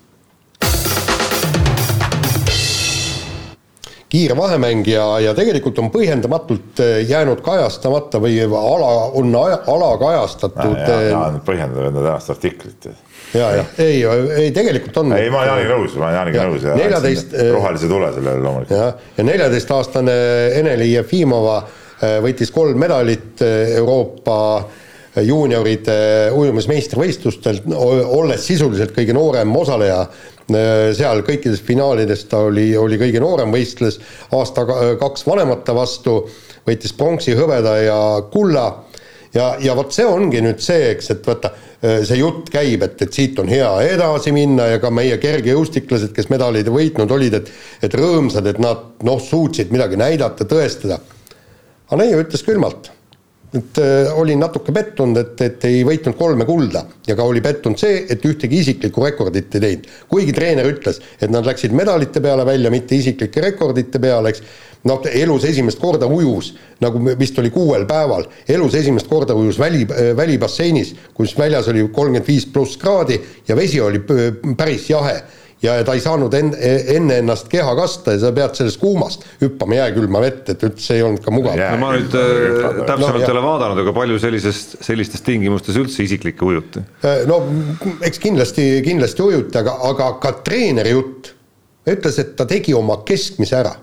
B: Kiire vahemäng ja, ja tegelikult on põhjendamatult äh, jäänud kajastamata või ala, on aja, alakajastatud
D: ja, ja
B: äh,
D: põhjendada enda tänast artiklit.
B: ja, ja ei, ei tegelikult on.
D: ei, ma olen Jaaniga nõus, ma olen Jaaniga
B: Ja,
D: nõus ja
B: 14,
D: andsin rohelise tule sellele loomulikult.
B: jah, ja neljateistaastane Ene-Li Jefimova võitis kolm medalit Euroopa juunioride ujumismeistrivõistlustel, olles sisuliselt kõige noorem osaleja seal kõikides finaalides ta oli, oli kõige noorem, võistles aasta ka- kaks vanemate vastu, võitis pronksi, hõbeda ja kulla ja, ja vot see ongi nüüd see, eks, et vaata, see jutt käib, et, et siit on hea edasi minna ja ka meie kergejõustiklased, kes medaleid võitnud olid, et et rõõmsad, et nad noh, suutsid midagi näidata, tõestada. aga neiu ütles külmalt, et äh, olin natuke pettunud, et, et ei võitnud kolme kulda ja ka oli pettunud see, et ühtegi isiklikku rekordit ei teinud. kuigi treener ütles, et nad läksid medalite peale välja, mitte isiklike rekordite peale, eks. noh, elus esimest korda ujus, nagu vist oli kuuel päeval, elus esimest korda ujus väli, välibasseinis, kus väljas oli kolmkümmend viis pluss kraadi ja vesi oli p- päris jahe ja ta ei saanud enne, enne ennast keha kasta ja sa pead sellest kuumast hüppama jääkülma vette, et üldse ei olnud ka mugav
D: Jää-
C: no ma nüüd äh, täpsemalt
B: No,
C: ei ole vaadanud, aga palju sellisest, sellistes tingimustes üldse isiklikke ujuti?
B: no eks kindlasti, kindlasti ujuti, aga, aga ka treeneri jutt ütles, et ta tegi oma keskmise ära.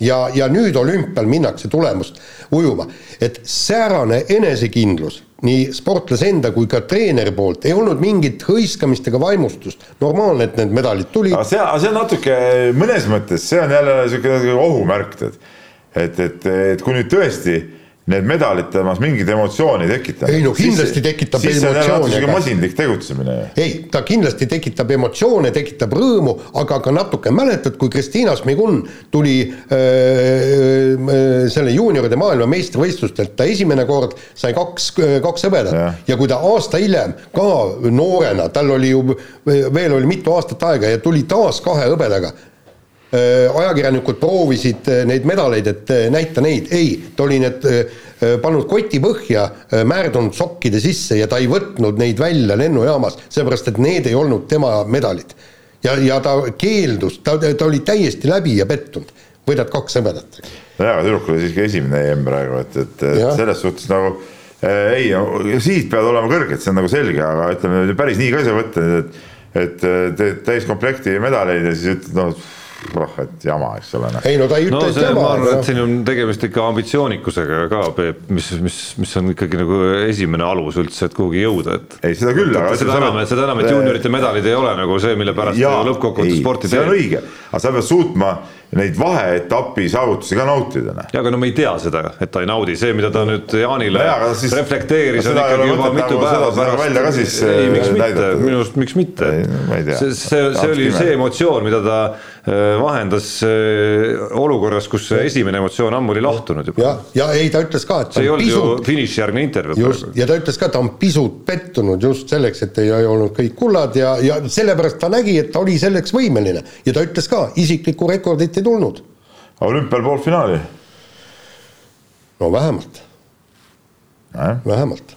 B: Ja, ja nüüd olümpial minnakse tulemust ujuma, et säärane enesekindlus nii sportlase enda kui ka treeneri poolt ei olnud mingit hõiskamist ega vaimustust, normaalne, et need medalid tulid.
D: Aga see, aga see on natuke, mõnes mõttes see on jälle niisugune ohumärk, tead. et, et, et kui nüüd tõesti need medalid temas mingit emotsiooni tekitavad.
B: Ei no kindlasti tekitab
D: siis see on jälle natuke masinlik tegutsemine
B: ei, ta kindlasti tekitab emotsioone, tekitab rõõmu, aga ka natuke, mäletad, kui Kristiina Smigun tuli öö, öö, selle juunioride maailmameistrivõistlustelt, ta esimene kord sai kaks, kaks hõbedat ja. Ja kui ta aasta hiljem ka noorena, tal oli ju veel oli mitu aastat aega ja tuli taas kahe hõbedaga, ajakirjanikud proovisid öö, neid medaleid, et öö, näita neid, ei, ta oli need pannud koti põhja, määrdunud sokkide sisse ja ta ei võtnud neid välja lennujaamas, seepärast et need ei olnud tema medalid. ja, ja ta keeldus, ta, ta oli täiesti läbi ja pettunud, võidad kaks hõbedat.
D: nojah, tüdruk oli siiski esimene EM praegu, et, et,
B: Jah.
D: selles suhtes nagu äh, ei, sihid peavad olema kõrged, see on nagu selge, aga ütleme päris nii ka ei saa võtta, et, et teed täiskomplekti medaleid ja siis ütled, noh, noh, et jama, eks ole.
B: ei no ta ei
C: no
B: ütle, et
C: see,
B: jama.
C: ma arvan,
B: aga
C: et
B: noh.
C: siin on tegemist ikka ambitsioonikusega ka, Peep, mis, mis, mis on ikkagi nagu esimene alus üldse, et kuhugi jõuda, et
D: ei, seda küll, aga
C: seda enam, seda enam, et juuniorite medalid ei ole nagu see, mille pärast lõppkokkuvõttes sporti
D: see on
C: teeb.
D: õige, aga sa pead suutma neid vaheetapi saavutusi ka nautida, noh.
C: ja aga no me ei tea seda, et ta ei naudi, see, mida ta nüüd Jaanile
D: No siis-
C: reflekteeris,
D: no
C: on ikkagi juba mitu
D: nagu
C: päeva
D: seda- seda välja ka siis,
C: ei,
D: äh,
C: miks mitte
D: näidata.,
C: minu arust miks mitte see, see, see oli see emotsioon, mida ta äh, vahendas äh, olukorras, kus see esimene emotsioon ammu oli lahtunud juba.
B: ja, ja ei, ta ütles ka, et
C: see ei
B: on
C: olnud ju
B: pisut,
C: finišijärgne intervjuu
B: just, ja ta ütles ka, ta on pisut pettunud just selleks, et ei olnud kõik kullad ja, ja sellepärast ta nägi, et ta oli selleks võimeline ja ta ütles ka, isiklikku rekordit ei tulnud.
D: olümpial poolfinaali.
B: no vähemalt, vähemalt.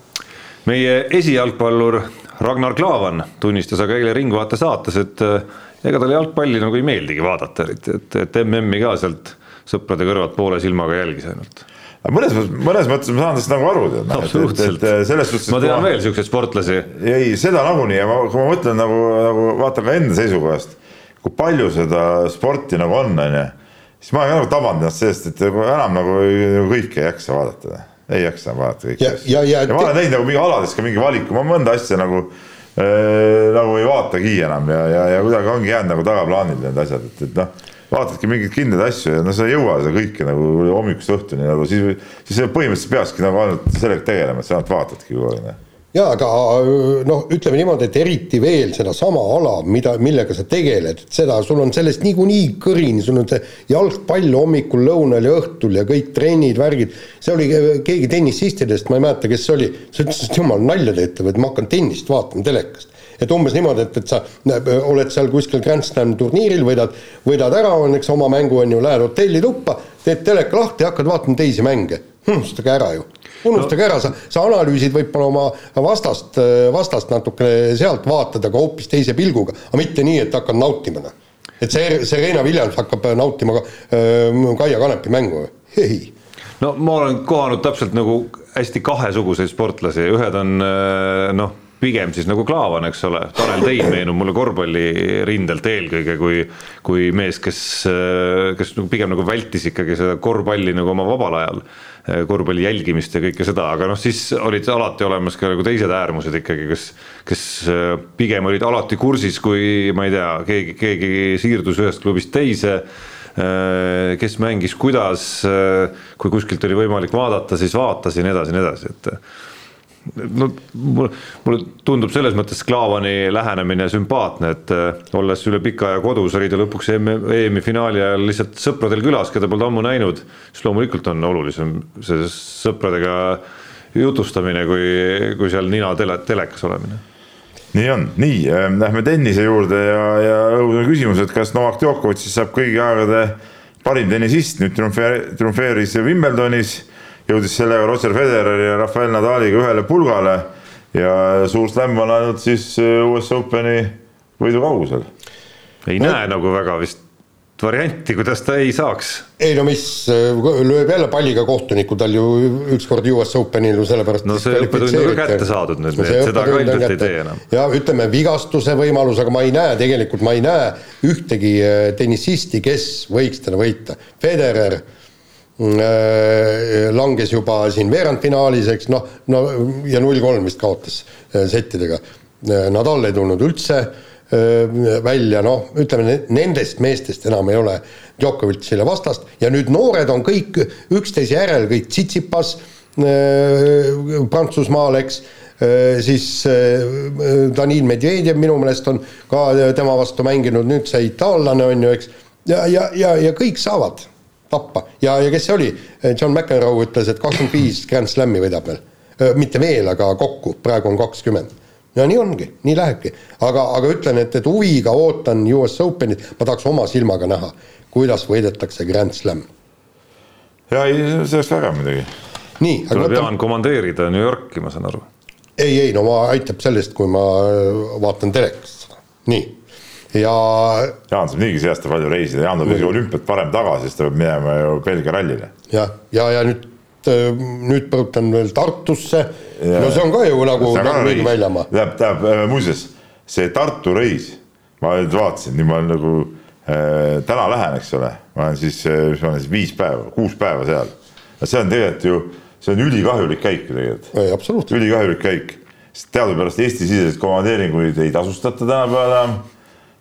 C: meie esijalgpallur Ragnar Klavan tunnistas aga eile Ringvaate saates, et äh, ega talle jalgpalli nagu ei meeldigi vaadata eriti, et, et MM-i ka sealt sõprade kõrvalt poole silmaga jälgis ainult.
D: mõnes mõttes, mõnes mõttes ma saan tast nagu aru tead.
C: Absoluutselt.
D: selles suhtes.
C: ma tean veel siukseid sportlasi,
D: ei, seda nagunii ja ma, kui ma mõtlen nagu, nagu vaatan ka enda seisukohast, kui palju seda sporti nagu on, onju, siis ma olen ka nagu tabanud ennast sellest, et nagu enam nagu, nagu kõike ei jaksa vaadata, ei jaksa vaadata kõiki
B: Ja-
D: asju.
B: ja- ja-
D: ma olen teinud nagu mingi alades ka mingi valiku, ma mõnda asja nagu nagu ei vaatagi enam ja, ja, ja kuidagi ongi jäänud nagu tagaplaanile need asjad, et, et noh, vaatadki mingeid kindlaid asju ja no sa ei jõua seda kõike nagu hommikust õhtuni nagu siis, siis põhimõtteliselt peakski nagu ainult sellega tegelema, et sa ainult vaatadki kogu aeg noh.
B: jaa, aga noh, ütleme niimoodi, et eriti veel sedasama ala, mida, millega sa tegeled, et seda, sul on sellest niikuinii kõrini, sul on see jalgpall hommikul, lõunal ja õhtul ja kõik trennid, värgid, see oli keegi tennisistidest, ma ei mäleta, kes see oli, see ütles, et jumal, nalja teete või, et ma hakkan tennist vaatama telekast. Et umbes niimoodi, et, et sa näeb, oled seal kuskil Grand Slam turniiril, võidad, võidad ära, on eks oma mängu on ju, lähed hotelli tuppa, teed teleka lahti, hakkad vaatama teisi mänge. unustage ära ju, unustage ära, sa, sa analüüsid võib-olla oma vastast, vastast natukene sealt vaatad, aga hoopis teise pilguga, aga mitte nii, et hakkad nautima noh. et see, Serena Williams hakkab nautima ka, äh, Kaia Kanepi mängu, ei.
C: No ma olen kohanud täpselt nagu hästi kahesuguseid sportlasi, ühed on äh, noh, pigem siis nagu Klaavan, eks ole, Tanel Tein meenub mulle korvpallirindelt eelkõige kui, kui mees, kes, kes nagu pigem nagu vältis ikkagi seda korvpalli nagu oma vabal ajal korvpalli jälgimist ja kõike seda, aga noh, siis olid alati olemas ka nagu teised äärmused ikkagi, kes, kes äh, pigem olid alati kursis, kui ma ei tea, keegi, keegi siirdus ühest klubist teise äh, kes mängis kuidas, kui kuskilt oli võimalik vaadata, siis vaatas ja nii edasi ja nii edasi, et no mulle, tundub selles mõttes Klaavani lähenemine sümpaatne, et äh, olles üle pika aja kodus, oli ta lõpuks EM-i finaali ajal lihtsalt sõpradel külas, keda polnud ammu näinud, siis loomulikult on olulisem see sõpradega jutustamine, kui, kui seal nina tele, telekas olemine.
D: Nii on, nii äh, lähme tennise juurde ja, ja on küsimus, et kas Novak Djokovic siis saab kõigi aegade parim tennisist, nüüd triumfeer- triumfeeris Wimbledonis, jõudis sellega Roger Federeri ja Rafael Nadaliga ühele pulgale ja suur slam on ainult siis äh, US Openi võidu kaugusel.
C: ei no. näe nagu väga vist varianti, kuidas ta ei saaks.
B: ei no mis, lööb jälle palliga kohtunikku tal ju ükskord US Openil ju sellepärast
C: No see õppetund on ka kätte saadud nüüd, et seda ka ilmselt ei tee enam.
B: ja ütleme, vigastuse võimalus, aga ma ei näe tegelikult, ma ei näe ühtegi äh, tennisisti, kes võiks teda võita. Federer äh, langes juba siin veerandfinaalis, eks noh, no ja null kolm vist kaotas äh, settidega. Nadal ei tulnud üldse äh, välja, noh, ütleme ne- nendest meestest enam ei ole Djokovicile vastast ja nüüd noored on kõik üksteise järel, kõik Tsitsipas äh, Prantsusmaal, eks äh, siis äh, Danil Medvedjev minu meelest on ka tema vastu mänginud, nüüd see itaallane on ju, eks, ja, ja, ja, ja kõik saavad tappa. Ja, ja kes see oli, John McEnroe ütles, et kakskümmend viis Grand Slami võidab veel, mitte veel, aga kokku, praegu on kakskümmend. Ja nii ongi, nii lähebki, aga, aga ütlen, et, et huviga ootan US Openit, ma tahaks oma silmaga näha, kuidas võidetakse Grand Slam.
D: ja ei, see oleks väga muidugi.
C: tuleb
B: võtame,
C: Jaan komandeerida New Yorki, ma saan aru.
B: ei, ei no ma aitab sellest, kui ma äh, vaatan telekast seda, nii ja
D: Jaan saab niigi see aasta palju reisida, Jaan tuleb isegi olümpiat varem tagasi, sest ta peab minema ju Belgia rallile.
B: ja, ja, ja nüüd, nüüd põrutan veel Tartusse, no see on ka ju nagu, nagu mingi väljamaa.
D: tähendab, tähendab muuseas see Tartu reis, ma nüüd vaatasin, nüüd ma nagu täna lähen, eks ole, ma olen siis, mis ma olen siis viis päeva, kuus päeva seal. see on tegelikult ju, see on ülikahjulik käik ju tegelikult. ülikahjulik käik, sest teadupärast Eesti-siseseid komandeeringuid ei tasustata tänapäeval enam.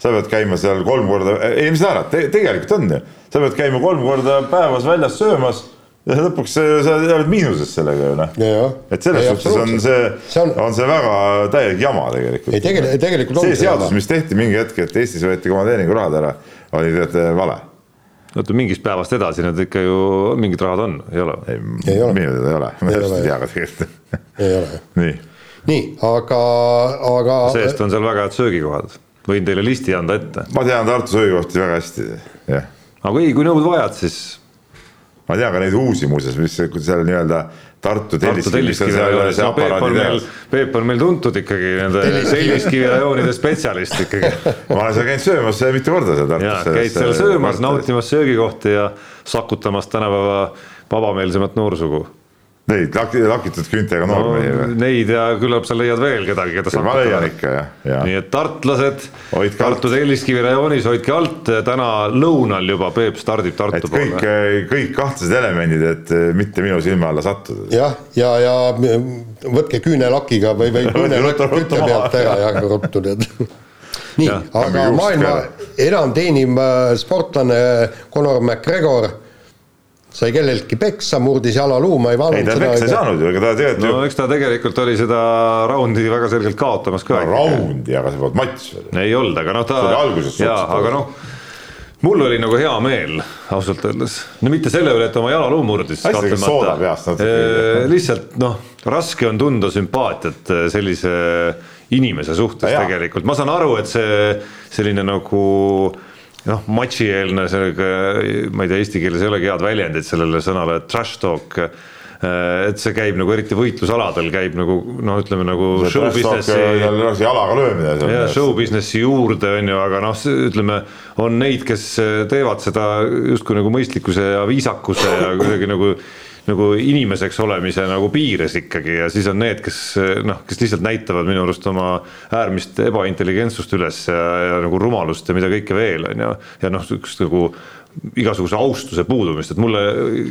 D: Sa pead käima seal kolm korda, ei mis sa arvad te, tegelikult on ju, sa pead käima kolm korda päevas väljas söömas ja lõpuks sa oled miinuses sellega ju noh. et selles suhtes on see, see, on, on see väga täielik jama tegelikult.
B: ei tegelikult, tegelikult
D: see seadus, mis tehti mingi hetk, et Eestis võeti komandeeringu rahad ära, oli tegelikult vale
C: oota, mingist päevast edasi need ikka ju mingid rahad on, ei ole?
D: ei, minu teada ei ole, ma täpselt ei tea ka tegelikult.
B: ei ole jah.
D: nii,
B: nii, aga, aga.
C: see-eest on seal väga head söögikohad, võin teile listi anda ette.
D: ma tean Tartu söögikohti väga hästi, jah.
C: aga ei, kui nõud vajad, siis
D: ma tean ka neid uusi muuseas, mis seal nii-öelda Tartu
C: telliskivi rajoonid, no Peep on meil, Peep on meil tuntud ikkagi nende telliskivi rajoonide spetsialist ikkagi
D: ma olen seal käinud söömas mitu korda seal Tartus.
C: käid seal söömas, nautimas söögikohti ja sakutamas tänapäeva vabameelsemat noorsugu
D: Neid lak-, lakitud küntega noormehi
C: no, või? Neid ja küllap sa leiad veel kedagi, keda
D: sa ma leian ikka jah ja..
C: nii et tartlased, Tartu Telliskivi rajoonis, hoidke alt, täna lõunal juba Peep stardib Tartu
D: et kõik, poole. kõik kahtlased elemendid, et mitte minu silme alla sattuda.
B: jah, ja, ja, ja võtke küünelakiga või, või küünelakk kütte pealt ära ja ruttu tead. Nii, aga maailma enam teeniv äh, sportlane Conor McGregor sai kelleltki peksa, murdis jalaluu, ma ei vaadanud
D: seda. ei ta peksa ei saanud ju, ega ta tegelikult
C: no eks ta tegelikult oli seda raundi väga selgelt kaotamas ka
D: no,. raundi, aga see polnud matš
C: ei olnud, aga noh, ta.
D: see oli alguses.
C: jaa, aga noh mul oli nagu hea meel ausalt öeldes, no mitte selle üle, et oma jalaluu murdis. lihtsalt noh, raske on tunda sümpaatiat eh, sellise inimese suhtes ja tegelikult, ma saan aru, et see selline nagu noh, matšieelne sellega, ma ei tea, eesti keeles ei olegi head väljendit sellele sõnale trash talk äh, et see käib nagu eriti võitlusaladel käib nagu noh, ütleme nagu show business'i.
D: jalaga löömine.
C: jah, show business'i juurde on ju, aga noh, ütleme on neid, kes teevad seda justkui nagu mõistlikkuse ja viisakuse ja kuidagi nagu nagu inimeseks olemise nagu piires ikkagi ja siis on need, kes noh, kes lihtsalt näitavad minu arust oma äärmist ebaintelligentsust üles ja, ja nagu rumalust ja mida kõike veel on ju. ja noh, sihukest nagu igasuguse austuse puudumist, et mulle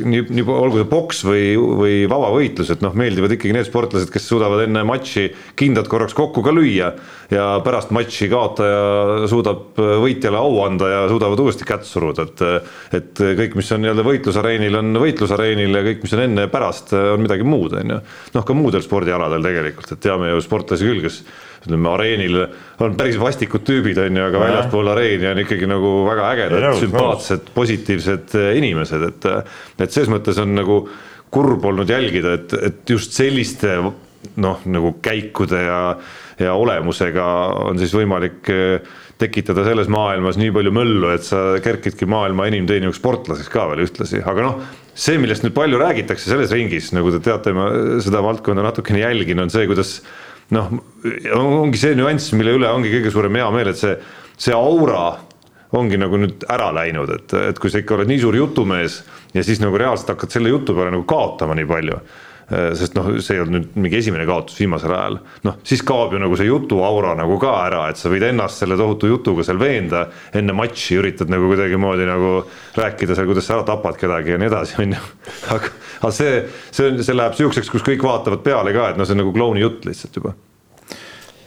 C: nii, nii olgu see poks või, või vabavõitlus, et noh, meeldivad ikkagi need sportlased, kes suudavad enne matši kindad korraks kokku ka lüüa ja pärast matši kaotaja suudab võitjale au anda ja suudavad uuesti kätt suruda, et et kõik, mis on nii-öelda võitlusareenil, on võitlusareenil ja kõik, mis on enne ja pärast, on midagi muud, on ju. noh, ka muudel spordialadel tegelikult, et teame ju sportlasi küll, kes ütleme areenil on päris vastikud tüübid, on ju, aga väljaspool areeni on ikkagi nagu väga ägedad, sümpaatsed, positiivsed eh, inimesed, et et selles mõttes on nagu kurb olnud jälgida, et, et just selliste noh, nagu käikude ja, ja olemusega on siis võimalik eh, tekitada selles maailmas nii palju möllu, et sa kerkidki maailma enim teenivaks sportlaseks ka veel ühtlasi, aga noh, see, millest nüüd palju räägitakse selles ringis, nagu te teate, ma seda valdkonda natukene jälgin, on see, kuidas noh, ongi see nüanss, mille üle ongi kõige suurem heameel, et see, see aura ongi nagu nüüd ära läinud, et, et kui sa ikka oled nii suur jutumees ja siis nagu reaalselt hakkad selle jutu peale nagu kaotama nii palju sest noh, see ei olnud nüüd mingi esimene kaotus viimasel ajal, noh siis kaob ju nagu see jutu aura nagu ka ära, et sa võid ennast selle tohutu jutuga seal veenda. enne matši üritad nagu kuidagimoodi nagu rääkida seal, kuidas sa ära tapad kedagi ja nii edasi, on ju. aga, aga see, see, see läheb sihukeseks, kus kõik vaatavad peale ka, et noh, see on nagu klouni jutt lihtsalt juba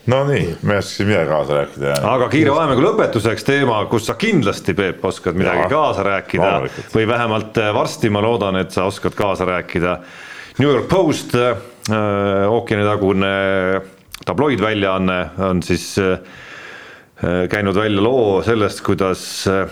D: no nii, ma ei oska siin midagi kaasa rääkida.
C: aga kiire vahemängu lõpetuseks teema, kus sa kindlasti, Peep, oskad midagi ja, kaasa rääkida või vähemalt äh, varsti ma loodan, et sa oskad kaasa rääkida New York Post, äh, ookeanitagune tabloidväljaanne on siis äh, käinud välja loo sellest, kuidas äh,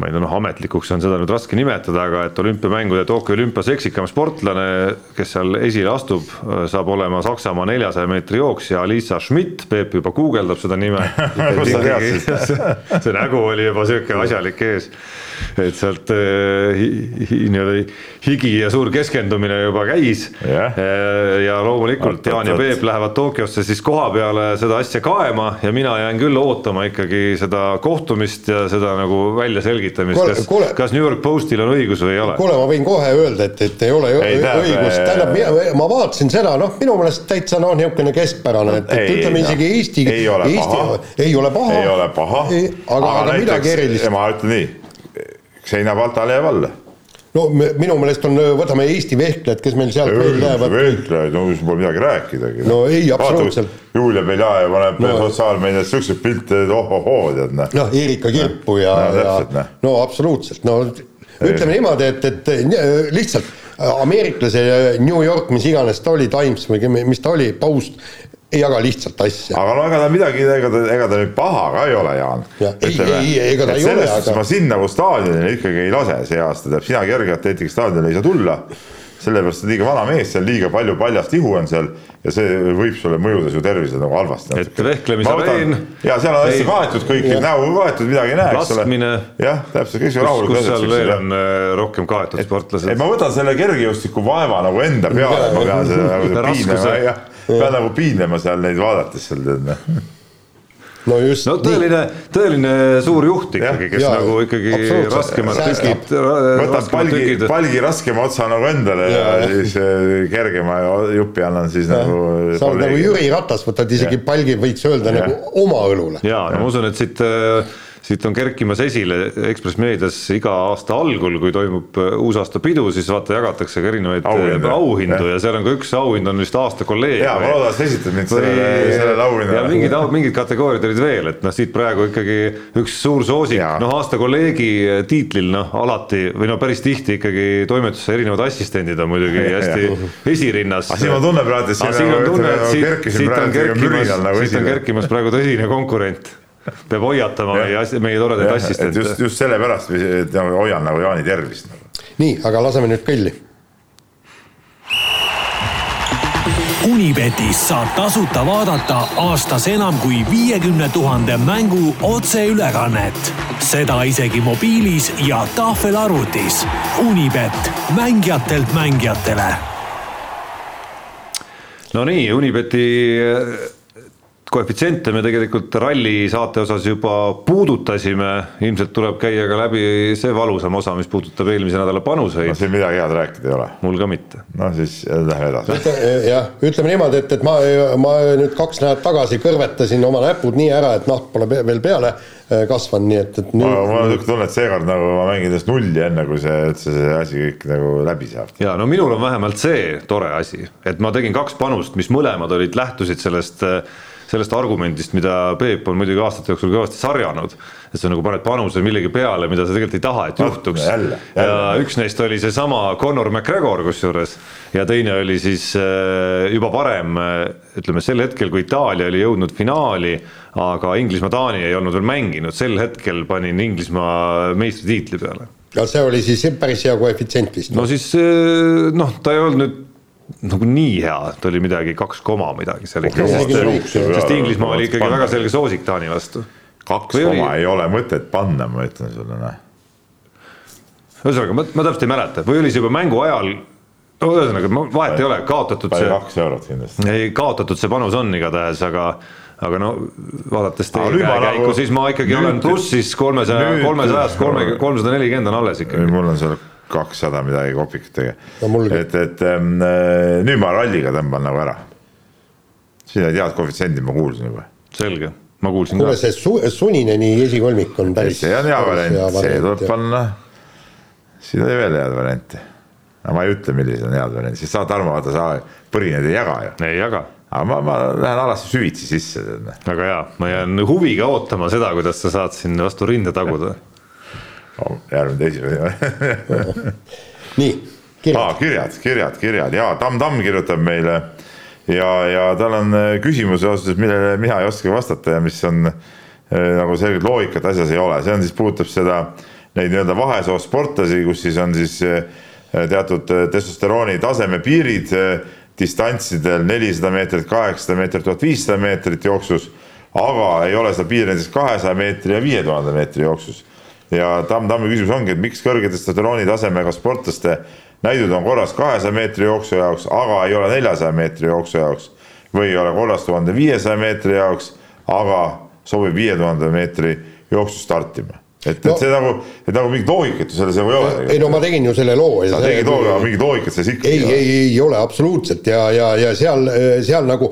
C: ma ei tea, noh, ametlikuks on seda nüüd raske nimetada, aga et olümpiamängude Tokyo olümpias eksikam sportlane, kes seal esile astub, saab olema Saksamaa neljasaja meetri jooksja Alisa Schmidt, Peep juba guugeldab seda nime. See nägu oli juba sihuke asjalik ees et sealt äh, nii-öelda higi ja suur keskendumine juba käis
D: Jah.
C: Äh, ja loomulikult Jaan ja. Peep lähevad Tokyosse siis koha peale seda asja kaema ja mina jään küll ootama ikkagi seda kohtumist ja seda nagu välja selgitamist,
B: Kuule,
C: kas kas New York Postil on õigus või ei ole.
B: kuule, ma võin kohe öelda, et, et ei ole
D: Ei, tähendab,
B: õigust, tähendab
D: äh,,
B: ma vaatasin seda, noh, minu meelest täitsa noh, niisugune keskpärane, et, et
D: Ei,
B: ütleme isegi Eesti,
D: ei ole paha.
B: Eesti, ei ole paha,
D: ei ole paha,
B: aga, aga midagi erilist.
D: ma ütlen nii, seina paltale jääb alla.
B: no me- minu meelest on, võtame Eesti vehklejad, kes meil sealt veel lähevad,
D: veetlejaid, no siis pole midagi rääkidagi.
B: No ei, absoluutselt.
D: Julia Beljajev paneb
B: No.
D: sotsiaalmeedias siukseid pilte, et ohohoo, tead noh.
B: noh, Erika Kirpu ja
D: No,,
B: ja
D: noh.
B: no absoluutselt, no ütleme niimoodi, et, et lihtsalt ameeriklase New York, mis iganes ta oli, Times või mis ta oli, Post, ei jaga lihtsalt asja.
D: aga no ega ta midagi, ega ta, ega ta nüüd paha ka ei ole, Jaan.
B: Ja ei, ei, ega ta ei ole,
D: selles suhtes
B: aga-
D: ma sind nagu staadionile ikkagi ei lase see aasta, tähendab sina kergeatleetika staadionile ei saa tulla sellepärast, et liiga vana mees seal, liiga palju paljast ihu on seal ja see võib sulle mõjuda su tervisele nagu halvasti.
C: Et vehklemisareen-
D: ja seal on hästi kaetud kõik, näo kaetud, midagi ei näe, eks ole jah, täpselt, kõik see
C: kus,
D: rahulikult
C: kus seal veel on äh, rohkem kaetud
D: et
C: sportlased?
D: ma võtan selle kergejõustiku vaeva nagu enda peale, ma pean seda nagu
C: Raskuse.
D: piinlema, pean nagu piinlema seal neid vaadates seal tead noh.
B: no just
C: no tõeline, tõeline suur juht ikkagi, kes
B: Jaa,
C: nagu ikkagi raskemad tükid, raskemad
D: palgi, palgi raskema otsa nagu endale ja,
B: Jaa,
D: ja siis äh, kergema jupi annan siis
B: jah.
D: nagu.
B: sa oled nagu Jüri Ratas, võtad isegi
D: Jah.
B: palgi, võiks öelda
D: Jah.
B: nagu oma õlule.
C: ja no ma usun, et siit, siit on kerkimas esile Ekspress Meedias iga aasta algul, kui toimub äh, uusaastapidu, siis vaata jagatakse ka erinevaid
D: Auhindu.
C: auhindu, auhindu
D: Jah.
C: ja seal on ka üks auhind on vist aasta kolleeg.
D: ja ma loodan, et sa esitad mind sellele, sellele
C: ja
D: auhinnale.
C: mingid, mingid kategooriad olid veel, et noh, siit praegu ikkagi üks suur soosik noh aasta kolleegi tiitlil noh, alati või no päris tihti ikkagi toimetuse erinevad assistendid on muidugi hästi esirinnas.
D: Aga siin ma tunnen praegu, et siin
C: on kerkimas praegu tõsine konkurent. Peab hoiatama
D: Jah.
C: meie asja, meie toredaid
D: et just,
C: assistente.
D: just sellepärast, et hoian nagu Jaani tervist.
B: nii, aga laseme nüüd kõlli.
A: Unibetis saab tasuta vaadata aastas enam kui viiekümne tuhande mängu otseülekannet. seda isegi mobiilis ja tahvelarvutis. Unibet, mängijatelt mängijatele
C: no nii, Unibeti koefitsiente me tegelikult ralli saate osas juba puudutasime, ilmselt tuleb käia ka läbi see valusam osa, mis puudutab eelmise nädala
D: no
C: panuseid,
D: siin midagi head rääkida ei ole.
C: mul ka mitte.
D: no siis äh, lähme edasi.
B: jah, ütleme niimoodi, et, et ma, ma nüüd kaks nädalat tagasi kõrvetasin oma näpud nii ära, et nahk pole veel peale äh, kasvanud, nii et, et
D: mul on
B: nüüd
D: niisugune tunne, et seekord nagu ma mängin tast nulli enne, kui see üldse see asi kõik nagu läbi saab.
C: ja no minul on vähemalt see tore asi, et ma tegin kaks panust, mis mõlemad olid, lähtusid sellest sellest argumendist, mida Peep on muidugi aastate jooksul kõvasti sarjanud, et sa nagu paned panuse millegi peale, mida sa tegelikult ei taha, et juhtuks.
D: jälle,
C: ja üks neist oli seesama Conor McGregor kusjuures ja teine oli siis äh, juba varem, ütleme sel hetkel, kui Itaalia oli jõudnud finaali, aga Inglismaa-Taani ei olnud veel mänginud, sel hetkel panin Inglismaa meistritiitli peale
B: ja see oli siis päris hea koefitsient vist.
C: no siis eh, noh, ta ei olnud nüüd nagu nii hea, ta oli midagi kaks koma midagi seal ikka, sest, sest Inglismaa oli ikkagi väga selge soosik Taani vastu.
D: kaks
C: Või oli-
D: koma ei ole mõtet panna, ma ütlen sulle, noh.
C: ühesõnaga, ma, ma täpselt ei mäleta või oli see juba mängu ajal, no ühesõnaga ma- vahet ei ole, kaotatud see,
D: kaks eurot kindlasti.
C: ei kaotatud see panus on igatahes, aga aga no vaadates teie käekäiku
D: nagu-,
C: siis ma ikkagi olen plussis kolmesaja, kolmesajast kolme, kolmsada nelikümmend on alles ikkagi.
D: mul on seal kakssada midagi kopikatega
B: No
D: et, et ähm, nüüd ma ralliga tõmban nagu ära. siin olid head koefitsiendid, ma kuulsin juba.
C: selge, ma kuulsin
B: kuule,
C: ka.
B: see su-, Sunineni esikolmik on päris.
D: see on hea variant, see tuleb. panna. siin oli veel head variante. aga ma ei ütle, millised on head variandid, sest sa, Tarmo, vaata sa põrinad ei jaga ju.
C: ei jaga
D: aga ma, ma lähen alati süvitsi sisse, noh.
C: väga hea, ma jään huviga ootama seda, kuidas sa saad siin vastu rinde taguda.
D: järgmine teisipäev.
B: nii, kirja
D: aa, kirjad, kirjad, kirjad. Ja Tamm Tamm kirjutab meile. Ja, ja tal on äh, küsimuse osas, millele mina ei oska vastata ja mis on äh, nagu selget loogikat asjas ei ole, see on siis puudutab seda neid nii-öelda vahesoost sportlasi, kus siis on siis äh, teatud testosterooni taseme piirid distantsidel nelisada meetrit, kaheksasada meetrit, tuhat viissada meetrit jooksus, aga ei ole seda piiri näiteks kahesaja meetri ja viie tuhande meetri jooksus ja Tamm Tammi küsimus ongi, et miks kõrge testosterooni tasemega sportlaste näidud on korras kahesaja meetri jooksu jaoks, aga ei ole neljasaja meetri jooksu jaoks või ei ole korras tuhande viiesaja meetri jaoks, aga sobib viie tuhande meetri jooksu startima et no,, et see nagu, et nagu mingit loogikat ju selles ei ole.
B: ei no ma tegin ju selle loo.
D: sa tegid loo, aga mingit loogikat selles ikkagi
B: ei, ei, ei, ei ole absoluutselt ja, ja, ja seal, seal nagu,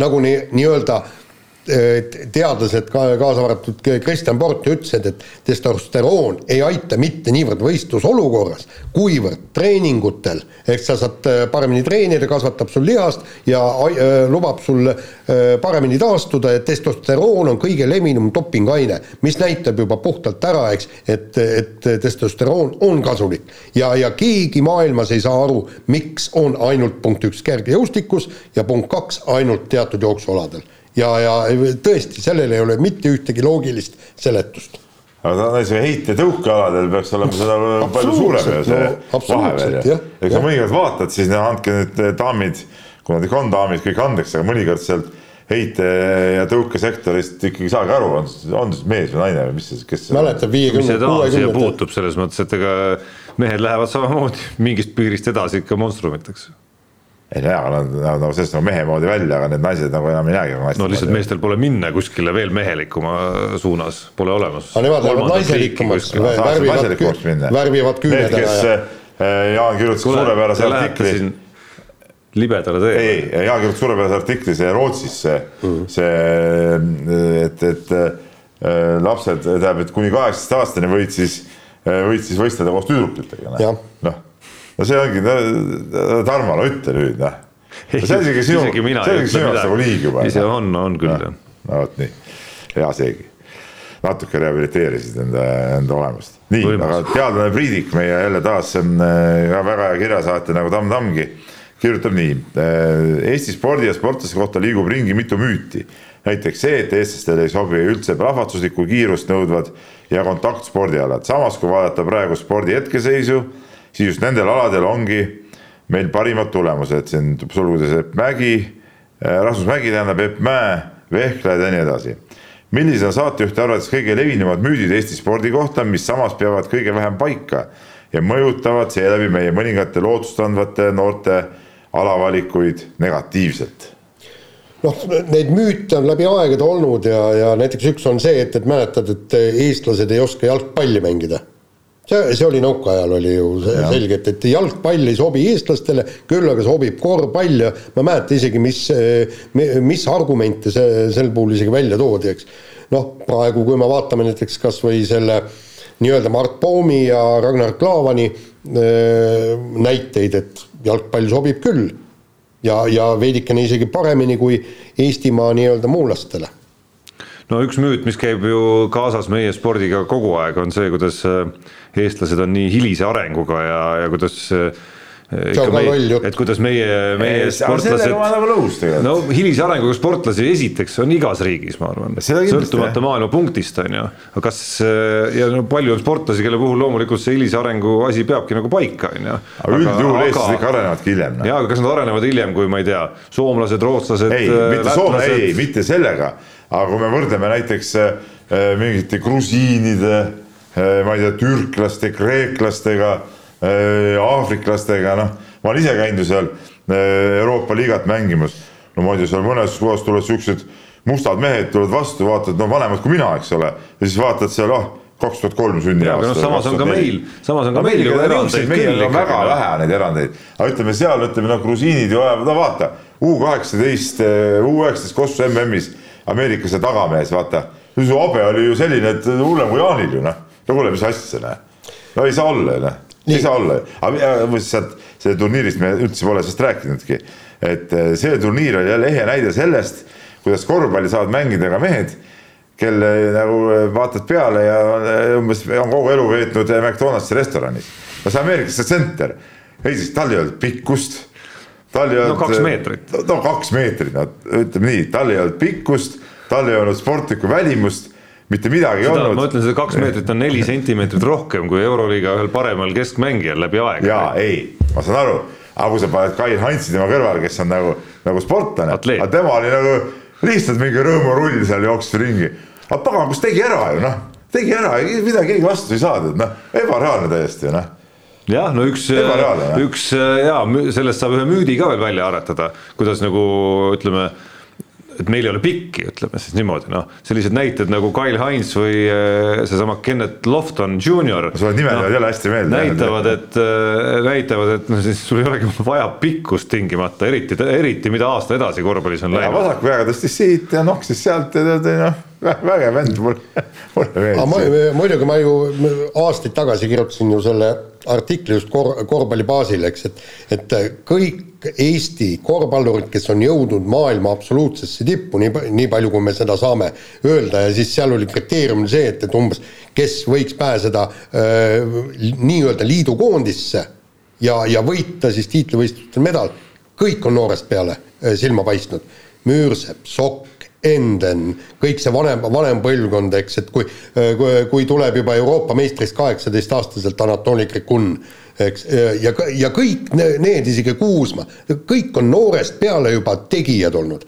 B: nagu nii-öelda nii teadlased, kaasa arvatud Kristjan Port ütlesid, et testosteroon ei aita mitte niivõrd võistlusolukorras, kuivõrd treeningutel, ehk sa saad äh, paremini treenida, kasvatab sul lihast ja äh, lubab sul äh, paremini taastuda ja testosteroon on kõige levinum dopinguaine, mis näitab juba puhtalt ära, eks, et, et testosteroon on kasulik. ja, ja keegi maailmas ei saa aru, miks on ainult punkt üks kergejõustikus ja punkt kaks ainult teatud jooksualadel ja, ja tõesti, sellel ei ole mitte ühtegi loogilist seletust
D: aga näiteks heite tõukealadel peaks olema seda palju suurem ju see no, vahe veel ju. eks sa mõnikord vaatad, siis no andke nüüd eh, daamid, kui nad ikka on daamid, kõik andeks, aga mõnikord sealt heite ja tõukesektorist ikkagi saage aru, on, on siis mees või naine või mis see, kes.
B: mäletab viiekümne,
C: kuuekümne. puutub selles mõttes, et ega mehed lähevad samamoodi mingist piirist edasi ikka monstrumiteks
D: ei no jaa, aga nad näevad nagu sellest nagu mehe moodi välja, aga need naised nagu enam ei näegi nagu
C: naiste no lihtsalt moodi. meestel pole minna kuskile veel mehelikuma suunas, pole olemas.
B: aga nemad lähevad naiselikumaks, värvivad, värvivad küüned
D: ära ja. Eh, Jaan kirjutas suurepärase artikli.
C: libedale tee.
D: ei, Jaan kirjutas suurepärase artikli, see Rootsis see mm., see, et, et äh, lapsed, tähendab, et kuni kaheksateist aastani võid siis, võid siis võistelda koos tüdrukutega. noh no see ongi, Tarmo, no ütle nüüd noh. see on isegi sinu, see on isegi sinu jaoks nagu liig juba.
C: ise on, on küll jah.
D: no vot nii, hea seegi. natuke rehabiliteerisid enda, enda olemust. nii, aga teadlane Priidik, meie jälle taas äh, ka väga hea kirjasaatja nagu Tamm Tammgi kirjutab nii. Äh, Eesti spordi ja sportlaste kohta liigub ringi mitu müüti. näiteks see, et eestlastele ei sobi üldse plahvatuslikku kiirust nõudvad ja kontaktspordialad. samas, kui vaadata praegu spordi hetkeseisu siis just nendel aladel ongi meil parimad tulemused, siin sulgudes Epp Mägi, äh, Rasmus Mägi tähendab Epp Mäe, vehklejad ja nii edasi. millised on saatejuhti arvates kõige levinumad müüdid Eesti spordi kohta, mis samas peavad kõige vähem paika ja mõjutavad seeläbi meie mõningate lootustandvate noorte alavalikuid negatiivselt?
B: noh, neid müüte on läbi aegade olnud ja, ja näiteks üks on see, et, et mäletad, et eestlased ei oska jalgpalli mängida see, see oli nõukaajal oli ju selge, et, et jalgpall ei sobi eestlastele, küll aga sobib korvpall ja ma ei mäleta isegi, mis, mis argumente see sel puhul isegi välja toodi, eks. noh, praegu, kui me vaatame näiteks kas või selle nii-öelda Mart Poomi ja Ragnar Klavani äh, näiteid, et jalgpall sobib küll. ja, ja veidikene isegi paremini kui Eestimaa nii-öelda muulastele
C: no üks müüt, mis käib ju kaasas meie spordiga kogu aeg, on see, kuidas äh, eestlased on nii hilise arenguga ja, ja kuidas äh, Meie, et kuidas meie, meie sportlased.
D: Nagu
C: no hilise arenguga sportlasi esiteks on igas riigis, ma arvan, sõltumata maailma punktist on ju. aga kas ja no palju on sportlasi, kelle puhul loomulikult see hilise arengu asi peabki nagu paika on ju.
D: aga üldjuhul eestlased ikka arenevadki hiljem.
C: ja, aga kas nad arenevad hiljem, kui ma ei tea, soomlased, rootslased.
D: ei, mitte soomlased, ei, mitte sellega, aga kui me võrdleme näiteks äh, mingite grusiinide Äh, ma ei tea, türklaste, kreeklastega, äh, aafriklastega, noh, ma olen ise käinud ju seal äh, Euroopa liigat mängimas. no ma ei tea, seal mõnes kohas tulevad siuksed mustad mehed tulevad vastu, vaatad, no vanemad kui mina, eks ole, ja siis vaatad seal, ah kaks tuhat kolm sünniaasta.
C: No, samas on ka meil, samas on ka meil ju erandeid
D: küll. väga vähe neid erandeid, aga ütleme seal, ütleme noh, grusiinid ju ajavad, no vaata U kaheksateist, U üheksateist kossu MM-is Ameerikas ja tagamees, vaata. su habe oli ju selline, et hullem kui Jaanil ju noh no kuule, mis asja, noh. no ei saa olla, noh. ei saa olla, aga muuseas sealt, selle turniirist me üldse pole sellest rääkinudki. et eh, see turniir oli jälle ehe näide sellest, kuidas korvpalli saavad mängida ka mehed, kelle nagu eh, vaatad peale ja umbes on kogu elu veetnud McDonaldsi restoranis. no see Ameerikas see tsenter, ei siis tal ei olnud pikkust tal ei
C: olnud. no kaks meetrit.
D: no kaks meetrit, no ütleme nii, tal ei olnud pikkust, tal ei olnud sportlikku välimust mitte midagi
C: ei
D: olnud.
C: ma ütlen, seda kaks meetrit on neli sentimeetrit rohkem kui Euroliiga ühel paremal keskmängijal läbi aega.
D: jaa, ei, ma saan aru, aga kui sa paned Kai Hansi tema kõrvale, kes on nagu, nagu sportlane, aga tema oli nagu lihtsalt mingi rõõmurull seal jooksis ringi. aga pagan, kus tegi ära ju noh, tegi ära, mida keegi vastu ei saa, tead noh, ebareaalne täiesti noh
C: jah, no üks, üks ja sellest saab ühe müüdi ka veel välja aretada, kuidas nagu ütleme et meil ei ole pikki, ütleme siis niimoodi, noh, sellised näited nagu Kyle Hines või äh, seesama Kenneth Lofton Jr.
D: sulle nimed jäävad no, jälle hästi meelde.
C: näitavad, et, äh, näitavad, et noh, siis sul ei olegi vaja pikkust tingimata, eriti, eriti mida aasta edasi korvpallis on läinud.
D: vasaku käega tõstis siit ja noksis sealt ja noh vägev vend, mulle, mulle meeldis.
B: muidugi ma ju aastaid tagasi kirjutasin ju selle artikli just kor-, korvpalli baasil, eks, et et kõik Eesti korvpallurid, kes on jõudnud maailma absoluutsesse tippu, nii, nii palju, kui me seda saame öelda ja siis seal oli kriteerium see, et, et umbes kes võiks pääseda nii-öelda liidukoondisse ja, ja võita siis tiitlivõistlustel medal, kõik on noorest peale silma paistnud. Müürsepp, Sokk, Enden, kõik see vanem, vanem põlvkond, eks, et kui, kui, kui tuleb juba Euroopa meistriks kaheksateistaastaselt Anatoli Krikun, eks, ja, ja kõik need, isegi Kuusma, kõik on noorest peale juba tegijad olnud.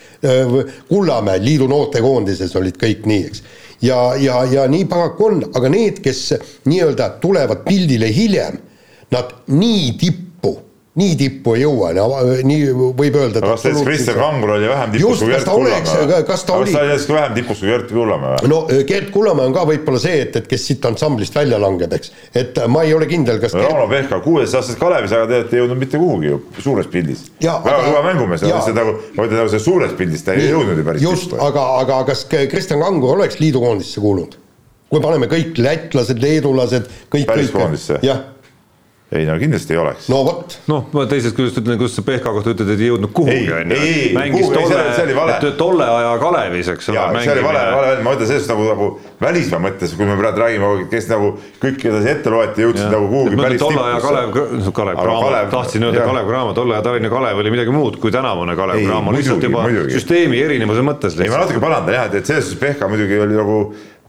B: Kullamäe liidu noortekoondises olid kõik nii, eks. ja, ja, ja nii paraku on, aga need, kes nii-öelda tulevad pildile hiljem, nad nii tippu nii tippu ei jõua, nii võib öelda.
D: kas näiteks Kristjan Kangur oli vähem tipus kui Gert
B: Kullamäe? kas ta oli?
D: näiteks vähem tipus kui Gert Kullamäe või?
B: no äh, Gert Kullamäe on ka võib-olla see, et, et kes siit ansamblist välja langeb, eks. et ma ei ole kindel, kas
D: no, Gert... Rauno Pehka, kuueteistaastased Kalevis, aga te olete jõudnud mitte kuhugi ju suures pildis. väga kõva mängumees, aga see nagu, ma ütlen nagu see suures pildis ta ei jõudnud ju päris
B: just, aga, aga kas Kristjan Kangur oleks liidukoondisse kuulunud? kui paneme kõik lätlased, leedulased, kõik, kõik. jah
D: ei no kindlasti ei oleks.
B: no vot.
C: noh, ma teisest küljest ütlen, kuidas sa Pehka kohta ütled, et ei jõudnud kuhugi on ju. mängis tolle, tolle aja Kalevis, eks ole.
D: see oli vale, vale, ma ütlen sellest nagu, nagu välismaa mõttes, kui me praegu räägime, kes nagu kõik, keda siin ette loeti, jõudsid nagu kuhugi päris
C: tippu. tolle aja Kalev, Kalev Cramo, tahtsin öelda Kalev Cramo, tolle aja Tallinna Kalev oli midagi muud kui tänavune Kalev Cramo, lihtsalt juba süsteemi erinevuse mõttes.
D: ei, ma natuke parandan jah, et selles suhtes Pehka muidugi oli nagu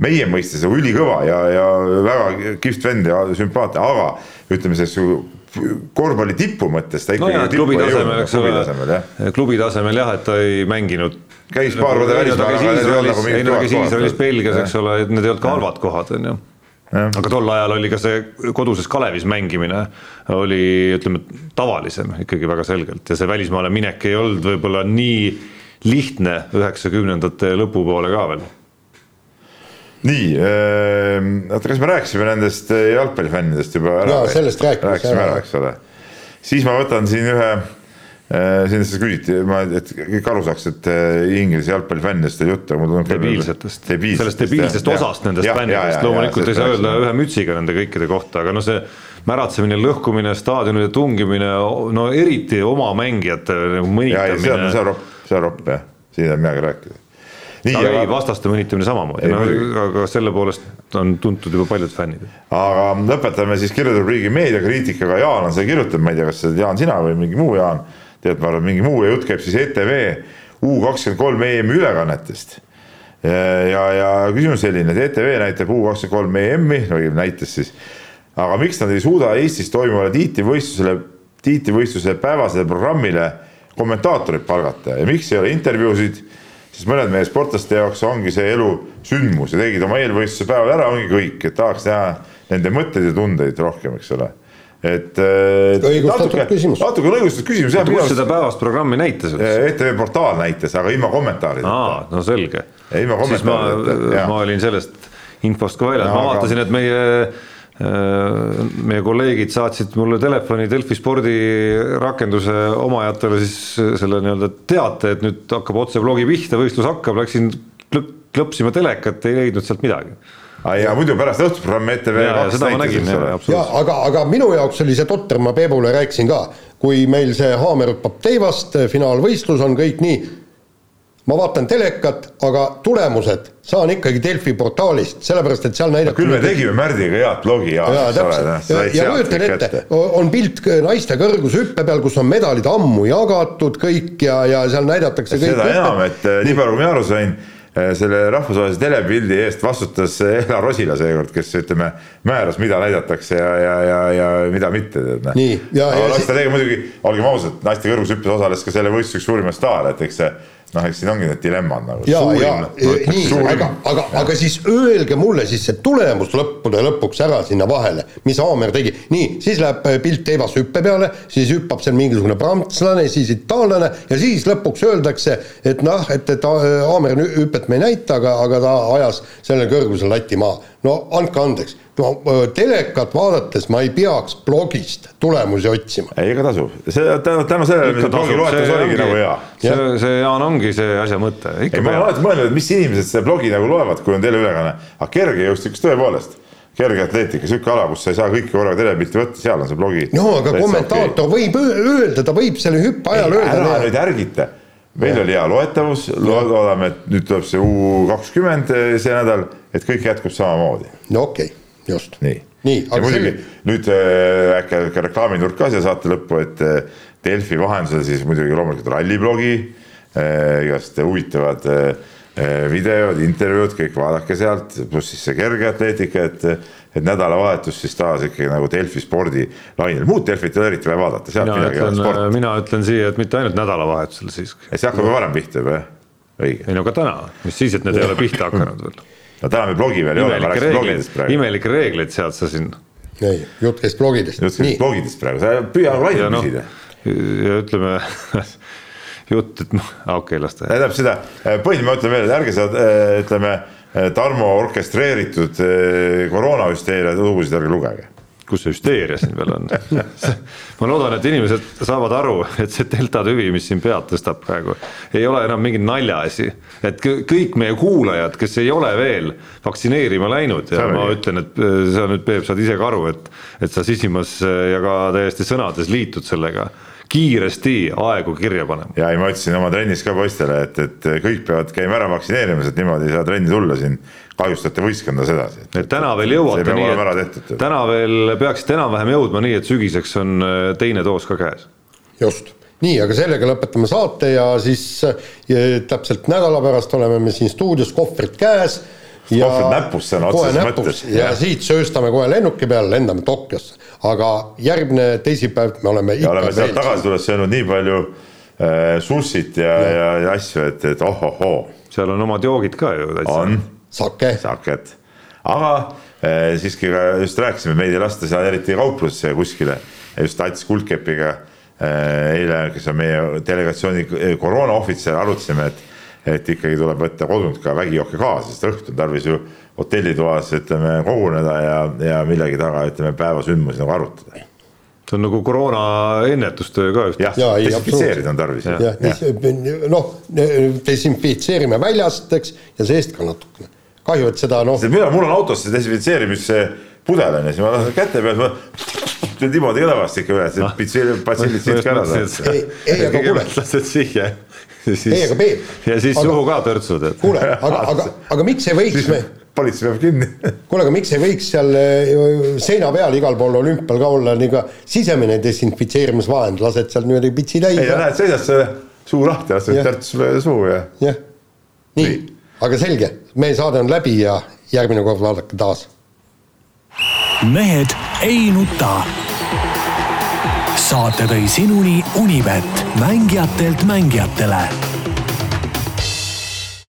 D: meie mõistes nagu ülikõva ja, ja väga kihvt vend ja sümpaatne, aga ütleme selles korvpalli tipu mõttes ta ikkagi
C: no jah, klubi tasemel, eks ole, klubi tasemel jah, et ta ei mänginud.
D: Käis paar korda välismaal, aga need ei olnud nagu mingid
C: kohad. siis Iisraelis, Belgias, eks ole, et need ei olnud ka halvad kohad, on ju. aga tol ajal oli ka see koduses Kalevis mängimine oli, ütleme, tavalisem ikkagi väga selgelt. Ja see välismaale minek ei olnud võib-olla nii lihtne üheksakümnendate lõpupoole ka veel
D: nii äh,, oota, kas me rääkisime nendest äh, jalgpallifännidest juba
B: ära? jaa, sellest rääkisime.
D: rääkisime ära, eks ole. siis ma võtan siin ühe äh,, siin seda küsiti, ma, et kõik aru saaks, et äh, Inglise jalgpallifännidest oli juttu, aga mul
C: tuleb debiilsetest, sellest debiilsest ja, osast ja, nendest fännidest, loomulikult ei saa öelda ühe mütsiga nende kõikide kohta, aga no see märatsemine, lõhkumine, staadionide tungimine, no eriti oma mängijate nagu mõnitamine.
D: see on, see on ropp, see on ropp jah, siin ei saa midagi rääkida
C: nii, aga ei, vastaste mõnitamine samamoodi, no aga selle poolest on tuntud juba paljud fännid.
D: aga lõpetame siis kirjandusrubriigi meediakriitikaga, Jaan on seda kirjutanud, ma ei tea, kas see Jaan sina või mingi muu Jaan, tead, ma arvan, mingi muu ja jutt käib siis ETV U kakskümmend kolm EM-i ülekannetest. ja, ja küsimus selline, et ETV näitab U kakskümmend kolm EM-i, no näitas siis, aga miks nad ei suuda Eestis toimuvale tiitlivõistlusele, tiitlivõistluse päevasele programmile kommentaatorid palgata? Ja miks ei ole intervjuusid siis mõned meie sportlaste jaoks ongi see elu sündmus ja tegid oma eelvõistluse päeval ära, ongi kõik, et tahaks näha nende mõtteid ja tundeid rohkem, eks ole et, et
B: natuke,
D: natuke on õigustatud küsimus
C: kus seda päevast programmi näitas?
D: ETV portaal näitas, aga ilma kommentaarideta.
C: aa, no selge.
D: siis
C: ma, ma olin sellest infost ka väljas, ma vaatasin, et meie Äh, meie kolleegid saatsid mulle telefoni Delfi spordirakenduse omajatele siis selle nii-öelda teate, et nüüd hakkab otsevlogi pihta, võistlus hakkab, läksin klõpsima telekat, ei leidnud sealt midagi.
D: Ja muidu pärast õhtusprogrammi ETV
C: kaks näitas, eks
B: ole. aga, aga minu jaoks oli see totter, ma Peebule rääkisin ka, kui meil see haamer hüppab teivast, finaalvõistlus on kõik nii ma vaatan telekat, aga tulemused saan ikkagi Delfi portaalist, sellepärast et seal näidati
D: küll me tegime Märdiga head blogi ja,
B: ja täpselt, ja, ja kujutan ette, on pilt naiste kõrgushüppe peal, kus on medalid ammu jagatud kõik ja, ja seal näidatakse
D: seda kõik enam, et äh, nii palju, kui mina aru sain, äh, selle rahvusvahelise telepildi eest vastutas Ela Rosila seekord, kes ütleme, määras, mida näidatakse ja, ja, ja, ja mida mitte, tead
B: noh.
D: aga las ta tegi muidugi, olgem ausad, naiste kõrgushüppes osales ka selle võistluse üks suurimaid staare, et eks see noh, eks siin ongi need dilemmad nagu.
B: ja, ja nii, aga, aga, aga siis öelge mulle siis see tulemus lõppude lõpuks ära sinna vahele, mis Aamer tegi. nii, siis läheb äh, pilt Eivas hüppe peale, siis hüppab seal mingisugune prantslane, siis itaallane ja siis lõpuks öeldakse, et noh, et, et Aamer hüpet me ei näita, aga, aga ta ajas sellel kõrgusel lati maha. No andke andeks no telekat vaadates ma ei peaks blogist tulemusi otsima.
D: ei, ega tasub, see tänu, tänu sellele, mis blogi loetus oligi nagu hea.
C: see, see Jaan ongi see asja mõte.
D: ei, ma olen alati mõelnud, et mis inimesed seda blogi nagu loevad, kui on teleülekanne, aga kergejõustikus tõepoolest kergeatleetika, sihuke ala, kus sa ei saa kõiki korraga telepilti võtta, seal on see blogi.
B: no aga kommentaator okay. võib öelda, ta võib selle hüppe ajal öelda.
D: ära nüüd ärgita, meil ja. oli hea loetavus, loodame, et nüüd tuleb see U kakskümmend see nädal, et kõik jätkub samamoodi.
B: no okei okay just.
D: nii, nii, ja muidugi see... nüüd äh, äkki äh, reklaaminurk ka siia saate lõppu, et äh, Delfi vahendusel siis muidugi loomulikult ralliblogi äh,, igast huvitavad äh, videod, intervjuud, kõik vaadake sealt, pluss siis see kergeatleetika, et et nädalavahetus siis taas ikkagi nagu Delfi spordilainel, muud Delfit ei ole eriti vaja vaadata, sealt
C: mina midagi ütlen, sport. mina ütlen siia, et mitte ainult nädalavahetusel siiski.
D: see hakkab ju varem pihta juba, jah? õige.
C: ei no aga täna, mis siis, et need ei ole pihta hakanud veel
D: no täna meil blogi veel ei ole, ma rääkisin blogidest praegu.
C: imelikke reegleid sead sa siin.
B: ei, jutt käis blogidest.
D: jutt käis blogidest praegu, sa püüa nagu laiali no, küsida.
C: ja ütleme jutt, et noh, okei okay,, las ta.
D: tähendab seda, põhimõtteliselt ma ütlen veel, et ärge seda ütleme, Tarmo orkestreeritud koroonahüsteeria lugusid ärge lugege
C: kus see hüsteeria siin veel on ma loodan, et inimesed saavad aru, et see delta tüvi, mis siin pead tõstab praegu, ei ole enam mingi naljaasi. et kõik meie kuulajad, kes ei ole veel vaktsineerima läinud ja ma ütlen, et äh, sa nüüd, Peep, saad ise ka aru, et, et sa sisimas äh, ja ka täiesti sõnades liitud sellega kiiresti aegu kirja panema.
D: ja ei, ma ütlesin oma trennis ka poistele, et, et kõik peavad käima ära vaktsineerimas, et niimoodi ei saa trenni tulla siin kahjustate võistkonda sedasi.
C: et täna veel jõuate nii, et täna veel peaksite enam-vähem jõudma nii, et sügiseks on äh, teine doos ka käes.
B: just, nii, aga sellega lõpetame saate ja siis ja, äh, täpselt nädala pärast oleme me siin stuudios, kohvrid käes.
D: kohvrid näpus sõna otseses mõttes.
B: ja siit sööstame kohe lennuki peale, lendame Tokyosse, aga järgmine teisipäev me oleme
D: ja oleme sealt tagasi tulles söönud nii palju äh, sussit ja, ja, ja, ja asju, et, et ohohoo.
C: seal on omad joogid ka ju
D: täitsa. on
B: sake.
D: saket, aga eh, siiski ka just rääkisime, meid ei lasta seal eriti kauplusesse kuskile, just Ats Kuldkepiga eh, eile, kes on meie delegatsiooni koroonaohvitser, arutasime, et et ikkagi tuleb võtta kodunt ka vägijooke kaasa, sest õhtul tarvis ju hotellitoas ütleme koguneda ja, ja millegi taga ütleme päevasündmusi nagu arutada
C: see on nagu koroona ennetustöö ka
D: just. jah ja, ja, desinfitseerida on tarvis.
B: jah, noh, desinfitseerime väljast, eks, ja seest ka natukene kahju, et seda noh.
D: mina, mul on autos see desinfitseerimispudel on ja siis ma lasen käte peal, ma teen niimoodi õlevast ikka üle, et pitsil-, patsilid siit ka ära
B: saada. ei, ei, aga kuule.
C: lased siia.
B: ei, aga Peep.
C: ja siis suhu ka törtsud, et.
B: kuule, aga, aga, aga miks ei võiks me
D: politsei peab kinni
B: kuule, aga miks ei võiks seal eh, seina peal igal pool olümpial ka olla nii ka sisemine desinfitseerimisvahend, lased seal niimoodi pitsi täis.
D: ei, ja näed, seisad see suu lahti, lased törts suu ja.
B: jah, nii, nii., aga selge, meie saade on läbi ja järgmine kord vaadake taas.
A: mehed ei nuta. saate tõi sinuni Unibet, mängijatelt mängijatele